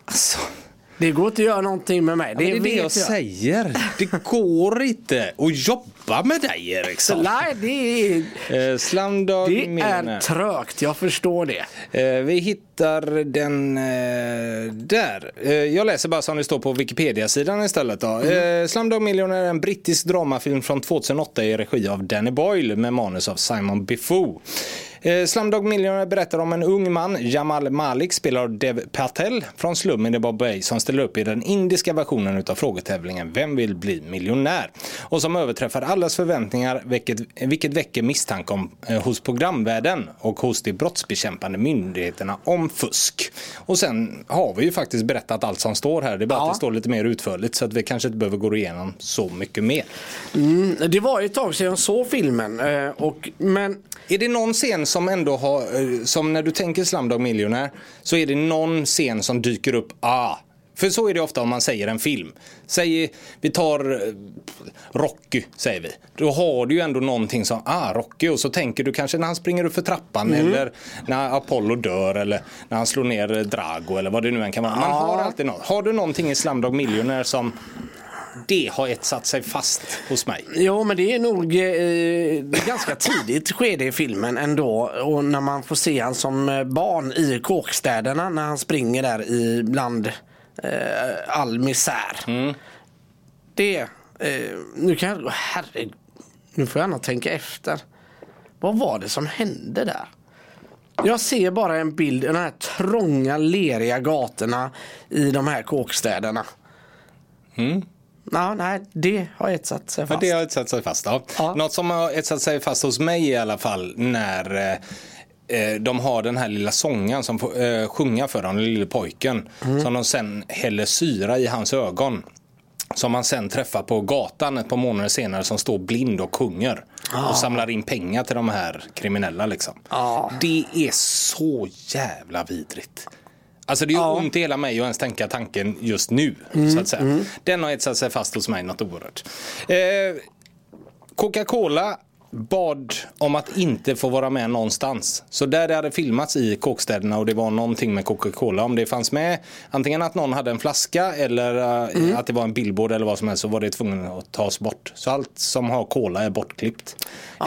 Alltså, Det går inte att göra någonting med mig. Det, Det, är det jag jag. säger. Det går inte att jobba med dig Eriksson. Nej, det är, Eh, Slumdog det är Millionaire. trögt. Jag förstår det. Eh, vi hittar den eh, där. Eh, jag läser bara som det står på Wikipedia-sidan istället. Då. Mm. Slumdog Millionaire är en brittisk dramafilm från 2008 i regi av Danny Boyle med manus av Simon Biffo. Eh, Slumdog Millionaire berättar om en ung man, Jamal Malik, spelad av Dev Patel från slummen i Bombay som ställer upp i den indiska versionen utav frågetävlingen Vem vill bli miljonär? Och som överträffar allas förväntningar vilket, vilket väcker misstanke om, eh, hos programvärlden och hos de brottsbekämpande myndigheterna om fusk. Och sen har vi ju faktiskt berättat allt som står här. Det är bara Ja. att det står lite mer utförligt så att vi kanske inte behöver gå igenom så mycket mer. Mm, det var ju ett tag sedan jag såg filmen. eh, Och, men Är det någon scen som ändå har, eh, som när du tänker Slumdog Millionaire, så är det någon scen som dyker upp, ah. För så är det ofta om man säger en film. Säg, vi tar eh, Rocky, säger vi. Då har du ju ändå någonting som, ah Rocky, och så tänker du kanske när han springer upp för trappan eller när Apollo dör eller när han slår ner eh, Drago eller vad det nu än kan vara. Man Ja. har alltid något. Har du någonting i Slumdog Millionaire som det har etsat sig fast hos mig? Jo, men det är nog eh, ganska tidigt skede i filmen ändå. Och när man får se han som eh, barn i kåkstäderna när han springer där i bland eh, all misär. Det, eh, nu kan jag, herregud, nu får jag gärna tänka efter. Vad var det som hände där? Jag ser bara en bild, de här trånga leriga gatorna i de här kåkstäderna. Ja, nej, det har etsat sig Ja, fast. det har etsat sig fast. Ja. Ja. Något som har etsat sig fast hos mig i alla fall när eh, eh, de har den här lilla sången som får eh, sjunga för den lille pojken. Som de sen häller syra i hans ögon. Som man sen träffar på gatan ett par månader senare som står blind och sjunger. Och samlar in pengar till de här kriminella liksom. Ja. Det är så jävla vidrigt. Alltså det är Ja. ont i hela mig att ens tänka tanken just nu. Så att säga. Den har etsat sig fast hos mig något oerhört. Eh, Coca-Cola bad om att inte få vara med någonstans. Så där det hade filmats i kåkstäderna och det var någonting med Coca-Cola. Om det fanns med antingen att någon hade en flaska eller eh, att det var en billboard eller vad som helst så var det tvungen att tas bort. Så allt som har cola är bortklippt.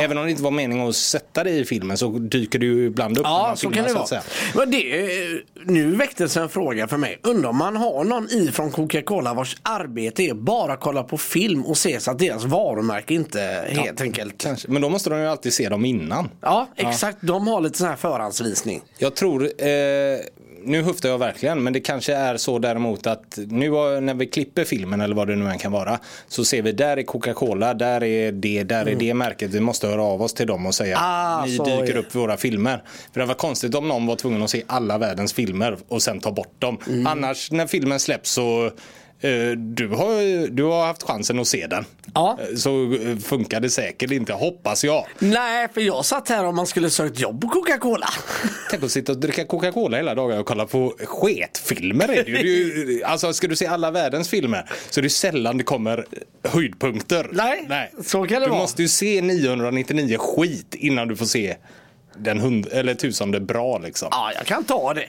Även om det inte var meningen att sätta det i filmen så dyker det ju ibland upp Ja, så filmar, kan det vara. att. Men det, eh, nu väcktes en fråga för mig. Undrar om man har någon i från Coca-Cola vars arbete är bara kolla på film och se så att deras varumärke inte helt enkelt. Kanske. Men då måste de ju alltid se dem innan. Ja, exakt. De har lite sån här förhandsvisning. Jag tror, eh, nu höftar jag verkligen, men det kanske är så däremot att nu när vi klipper filmen eller vad det nu än kan vara så ser vi där är Coca-Cola, där är det, där är det märket. Vi måste höra av oss till dem och säga Ah, ni är dyker upp i våra filmer. För det var konstigt om någon var tvungen att se alla världens filmer och sen ta bort dem. Annars när filmen släpps så du har, du har haft chansen att se den. Ja. Eh, Så eh, funkar det säkert inte, hoppas jag. Nej, för jag satt här om man skulle sökt jobb på Coca-Cola. Tänk att sitta och dricka Coca-Cola hela dagen och kolla på sketfilmer. Är det ju. Alltså ska du se alla världens filmer så är det sällan det kommer höjdpunkter. Nej, så kan det du vara. måste ju se 999 skit innan du får se den hund eller tusende bra liksom. Ja, jag kan ta det.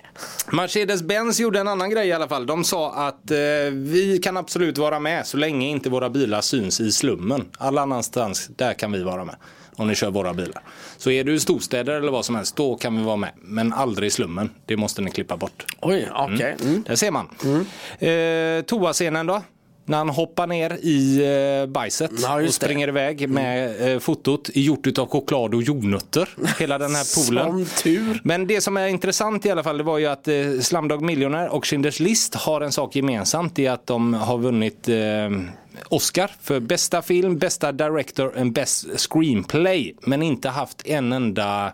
Mercedes-Benz gjorde en annan grej i alla fall. De sa att eh, vi kan absolut vara med så länge inte våra bilar syns i slummen. Alla annanstans, där kan vi vara med. Om ni kör våra bilar. Så är du i storstäder eller vad som helst, då kan vi vara med. Men aldrig i slummen. Det måste ni klippa bort. Oj, okej. Mm. Där ser man. Eh, toascenen då? När han hoppar ner i eh, bajset Ja, och just det. springer iväg med eh, fotot gjort av choklad och jordnötter. Hela den här poolen. Men det som är intressant i alla fall det var ju att eh, Slumdog Millionaire och Schindler's List har en sak gemensamt i att de har vunnit eh, Oscar för bästa film, bästa director and best screenplay. Men inte haft en enda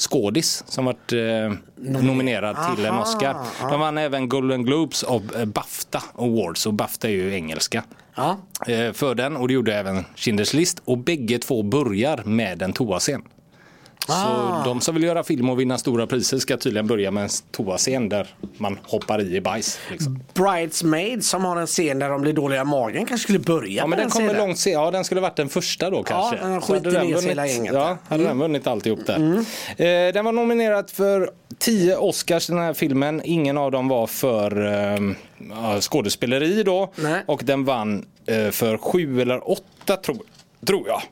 skådis som varit eh, nominerad till en Oscar. De vann även Golden Globes och eh, Bafta Awards och Bafta är ju engelska. Ja. Eh, för den och det gjorde även Schindler's List och bägge två börjar med en toascen. Så Ah. de som vill göra film och vinna stora priser ska tydligen börja med en toascen där man hoppar i i bajs. Liksom. Bridesmaids som har en scen där de blir dåliga i magen kanske skulle börja Ja men med den kommer scenen. långt se. Ja den skulle varit den första då kanske. den Så hade skitit ner sig hela vunnit, gänget. Mm. ja, hade den vunnit alltihop där. Eh, den var nominerad för tio Oscars den här filmen. Ingen av dem var för eh, skådespeleri då. Nej. Och den vann eh, för sju eller åtta tror, tror jag.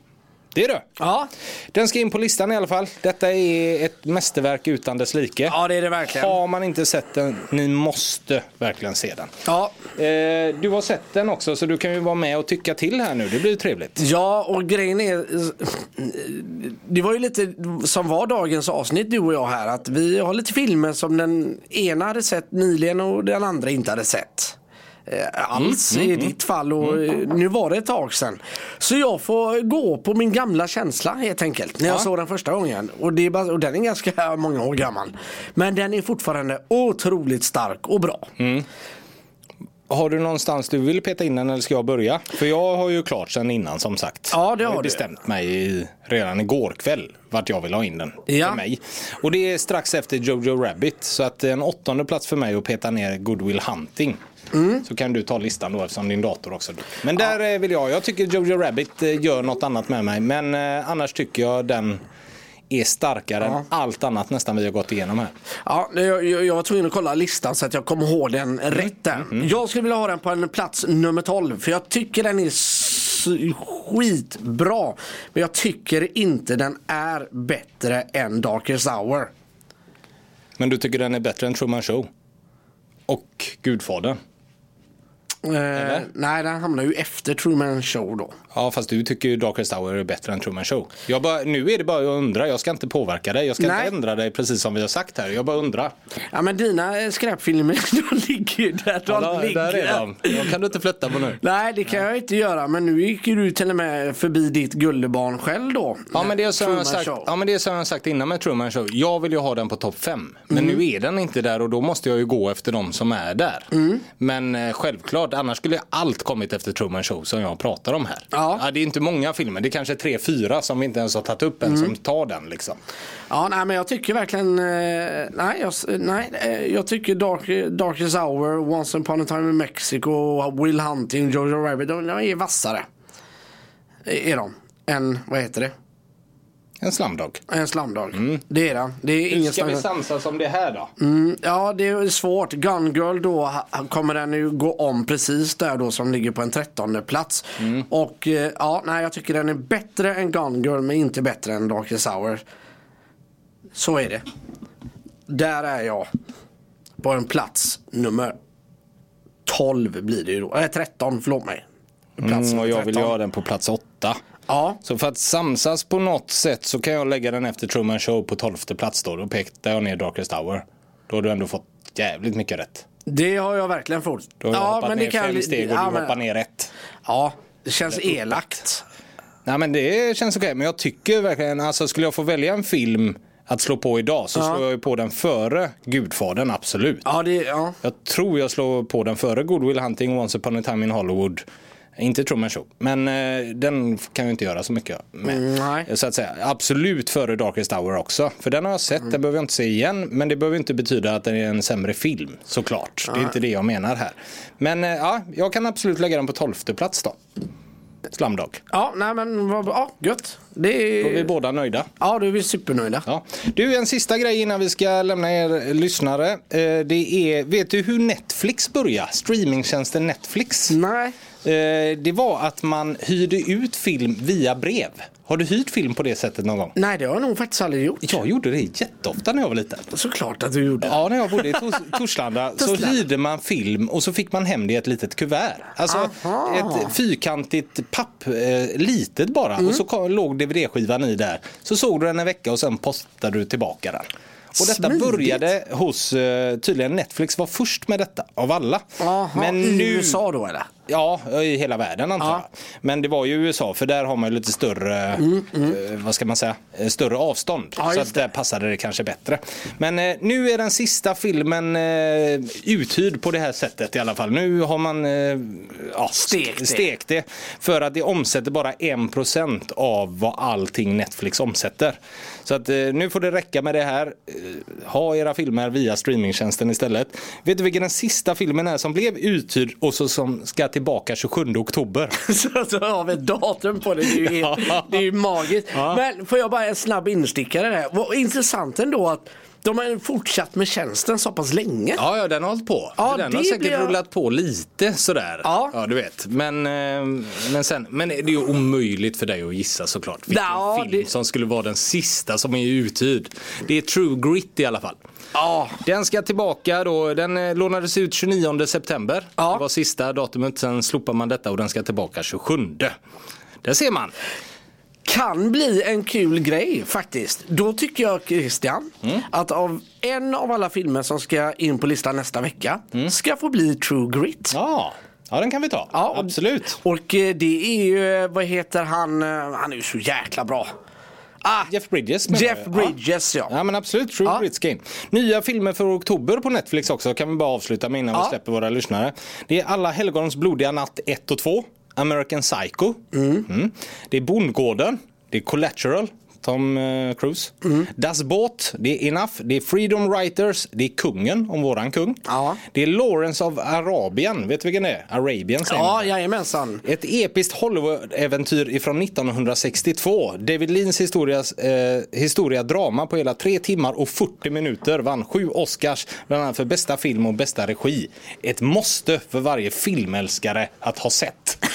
Är det. Ja. Den ska in på listan i alla fall. Detta är ett mästerverk utan dess like. ja, det är det verkligen. Har man inte sett den, ni måste verkligen se den. Ja. Eh, du har sett den också så du kan ju vara med och tycka till här nu. Det blir ju trevligt. Ja, och grejen är... Det var ju lite som var dagens avsnitt du och jag här. Att vi har lite filmer som den ena hade sett nyligen och den andra inte hade sett. Eh, alls i ditt fall och eh, nu var det ett tag sedan. Så jag får gå på min gamla känsla helt enkelt. När jag Ja. såg den första gången. Och, det är bara, och den är ganska många år gammal. Men den är fortfarande otroligt stark och bra. Har du någonstans du vill peta in den eller ska jag börja? För jag har ju klart sen innan som sagt. Ja, det jag har ju du. bestämt mig i, redan igår kväll vart jag vill ha in den Ja. för mig. Och det är strax efter Jojo Rabbit. Så att en åttonde plats för mig att peta ner Goodwill Hunting. Mm. Så kan du ta listan då eftersom din dator också dog. Men där eh, vill jag. Jag tycker Jojo Rabbit eh, gör något annat med mig. Men eh, annars tycker jag den är starkare än allt annat nästan vi har gått igenom här. Ja, jag, jag, jag var tvungen att kolla listan så att jag kommer ihåg den rätt där. Jag skulle vilja ha den på en plats nummer 12 för jag tycker den är skitbra. Men jag tycker inte den är bättre än Darkest Hour. Men du tycker den är bättre än Truman Show? Och Gudfadern? Eh, nej, den hamnar ju efter Truman Show då. Ja, fast du tycker ju Darkest Hour är bättre än Truman Show. Jag bara, nu är det bara att undra. Jag ska inte påverka dig. Jag ska Nej. inte ändra dig precis som vi har sagt här. Jag bara undrar. Ja, men dina eh, skräpfilmer, de ligger ju där de Ja, ligger. där är de. De kan du inte flytta på nu. Nej, det kan jag inte göra. Men nu gick ju du till och med förbi ditt gullebarn själv då. Ja men, det är som jag sagt, Show. ja men det är som jag sagt innan med Truman Show. Jag vill ju ha den på topp 5. Men nu är den inte där och då måste jag ju gå efter de som är där. Men eh, självklart, annars skulle allt kommit efter Truman Show som jag pratar om här. Ja. Det är inte många filmer. Det är kanske tre, fyra som vi inte ens har tagit upp än som tar den liksom. Ja, nej, men jag tycker verkligen... Eh, nej, jag, nej, eh, jag tycker Dark, Darkest Hour, Once upon a time in Mexico, Will Hunting, Jojo Rabbit, de, de är vassare. Är de. Än, vad heter det? En slamdog. En slamdag. Det är den. Det är ingen Ska vi samsas om det här då? Mm, Ja, det är svårt. Gun Girl då kommer den ju gå om precis där då som ligger på en trettonde plats. Och eh, ja, nej jag tycker den är bättre än Gun Girl men inte bättre än Darkest Hour. Så är det. Där är jag. På en plats nummer 12 blir det ju då. Äh, 13, förlåt mig. Plats Mm, och jag vill 13. göra den på plats åtta. Ja, Så för att samsas på något sätt så kan jag lägga den efter Truman Show på tolfte plats då. Då pekar jag ner Darkest Hour. Då har du ändå fått jävligt mycket rätt. det har jag verkligen fått. Då har jag ja, hoppat ner fem steg och ja, du men- hoppar ner ett. Ja, det känns elakt. Nej men det känns okej. Men jag tycker verkligen, alltså skulle jag få välja en film att slå på idag så Ja. slår jag ju på den före Gudfadern, absolut. Ja, det, ja. Jag tror jag slår på den före Good Will Hunting, Once upon a time in Hollywood. Inte Truman Show, men eh, den kan jag inte göra så mycket med. Mm, nej. Så att säga. Absolut före Darkest Hour också. För den har jag sett, den behöver jag inte se igen. Men det behöver inte betyda att den är en sämre film, såklart. Det är inte det jag menar här. Men eh, ja, jag kan absolut lägga den på tolfte plats då. Slumdog. Ja, nej men vad. Ja, gött. Det är... Då är vi båda nöjda. Ja, då är vi supernöjda. Ja. Du, en sista grej innan vi ska lämna er lyssnare. Eh, Det är, vet du hur Netflix började? Streamingtjänsten Netflix. Nej. Eh, Det var att man hyrde ut film via brev. Har du hyrt film på det sättet någon gång? Nej, det har jag nog faktiskt aldrig gjort. Jag gjorde det jätteofta när jag var liten. Såklart att du gjorde. Ja, när jag bodde i Tors- Torslanda så hyrde man film och så fick man hem det i ett litet kuvert. Alltså Aha. ett fyrkantigt papp, eh, litet bara. Mm. Och så kom, låg DVD-skivan i där. Så såg du den en vecka och sen postade du tillbaka den. Och detta Smidigt. började hos, eh, tydligen Netflix var först med detta av alla. Aha, Men I nu, USA då eller? Ja, i hela världen antar Ja. jag. Men det var ju USA för där har man ju lite större, eh, vad ska man säga, eh, större avstånd. Mm, Ja, så att där passade det kanske bättre. Men eh, nu är den sista filmen eh, uthyrd på det här sättet i alla fall. Nu har man eh, ja, Stekt det. stekt det. För att det omsätter bara 1% av vad allting Netflix omsätter. Så att eh, nu får det räcka med det här. Eh, ha era filmer via streamingtjänsten istället. Vet du vilken den sista filmen är som blev uthyrd och så som ska tillbaka 27 oktober? Så, så har vi ett datum på det. Det är ju, det är ju magiskt. Ja. Men får jag bara en snabb instickare där. Vad intressant ändå att de har fortsatt med tjänsten så pass länge. Ja, ja, den har hållit på. Ja, den har säkert blir rullat på lite sådär. Ja. ja, du vet. Men, eh, men, sen, men det är ju omöjligt för dig att gissa såklart. Vilken Ja, film det- som skulle vara den sista som är uthyrd. Det är True Grit i alla fall. Ja, Den ska tillbaka då. Den eh, lånades ut 29 september. Ja. Det var sista datumet. Sen slopar man detta och den ska tillbaka 27. Där ser man. Kan bli en kul grej faktiskt. Då tycker jag Christian Mm. att av en av alla filmer som ska in på listan nästa vecka Mm. ska få bli True Grit. Ja, ja den kan vi ta. Ja, Absolut. Och eh, det är ju, vad heter han, eh, han är ju så jäkla bra. Ah, Jeff Bridges menar Jeff? Bridges ja. Ja men absolut, True Ja. Grit ska in. Nya filmer för oktober på Netflix också kan vi bara avsluta med innan Ja. vi släpper våra lyssnare. Det är Alla helgons blodiga natt 1 och 2, American Psycho, mm. mm. det är Bondgården, det är Collateral, Tom eh, Cruise. Mm. Das Boot, det är Enough, det är Freedom Writers, det är Kungen om våran kung. Ja. Det är Lawrence of Arabien, vet du vilken det är? Arabian säger Ja, jajamensan. Ett episkt Hollywood-äventyr ifrån 1962. David Leans historias, eh, historia drama på hela 3 timmar och 40 minuter vann sju Oscars, bland annat för bästa film och bästa regi. Ett måste för varje filmälskare att ha sett.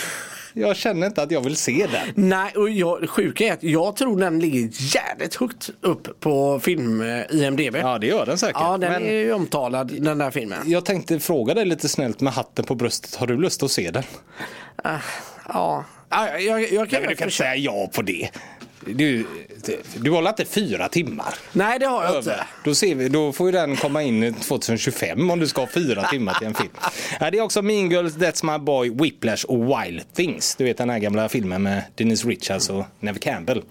Jag känner inte att jag vill se den. Nej, och jag, sjuka är att jag tror den ligger jävligt högt upp på film eh. Ja, det gör den säkert. Ja, den Men är ju omtalad den där filmen. jag tänkte fråga dig lite snällt med hatten på bröstet. Har du lust att se den? Ah, ja, ja jag, jag, jag kan Nej, men du kan inte säga ja på det. Du, du håller inte fyra timmar. Nej, det har jag inte. över. Då, ser vi, då får ju den komma in 2025 om du ska ha fyra timmar till en film. Ja, det är också Mean Girls, That's My Boy, Whiplash och Wild Things. Du vet den här gamla filmen med Dennis Richards och Neve Campbell.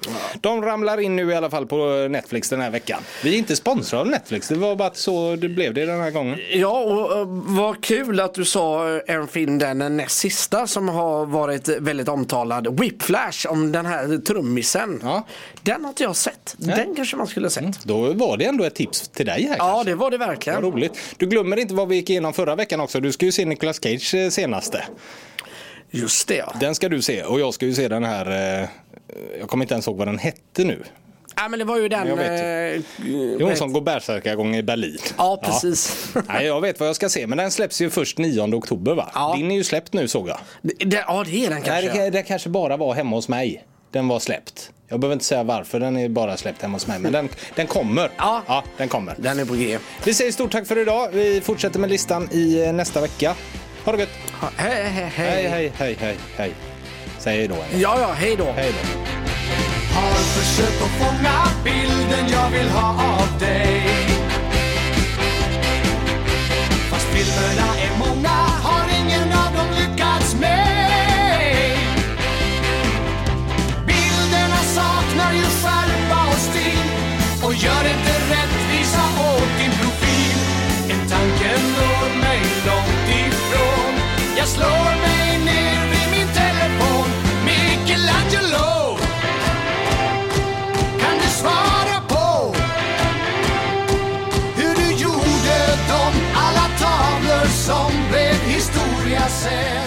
De ramlar in nu i alla fall på Netflix den här veckan. Vi är inte sponsrade av Netflix, det var bara så det blev det den här gången. Ja, och vad kul att du sa en film, den näst sista, som har varit väldigt omtalad. Whiplash, om den här trummisen. Ja. Den har inte jag sett. Den kanske man skulle ha sett. Då var det ändå ett tips till dig här. Ja, kanske. det var det Vad verkligen. roligt. Du glömmer inte vad vi gick igenom förra veckan också. Du ska ju se Nicolas Cage eh, senaste. Just det ja. Den ska du se och jag ska ju se den här. Eh, jag kommer inte ens ihåg vad den hette nu. Ja, men det var ju den... Jag vet eh, Det är hon som går bärsärkagång i Berlin. Ja, precis. Ja. Nej, jag vet vad jag ska se, men den släpps ju först 9 oktober va? Ja. Din är ju släppt nu såg jag. Det, det, ja, det är den Nej, kanske. det, det kanske bara var hemma hos mig. Den var släppt. Jag behöver inte säga varför, den är bara släppt hemma hos mig. Men den, den kommer. Ja. ja, den kommer. Den är på G. Vi säger stort tack för idag. Vi fortsätter med listan i eh, nästa vecka. Ha det gött. Ha, hej, hej, hej. Hej, hej, hej, hej, hej. Säg hej då. Ja, ja, hej då. Hej då. Har försökt att fånga bilden jag vill ha av dig Fast filmerna är många Jag slår mig ner vid min telefon Michelangelo Kan du svara på hur du gjorde de alla tavlor som blev historia sen?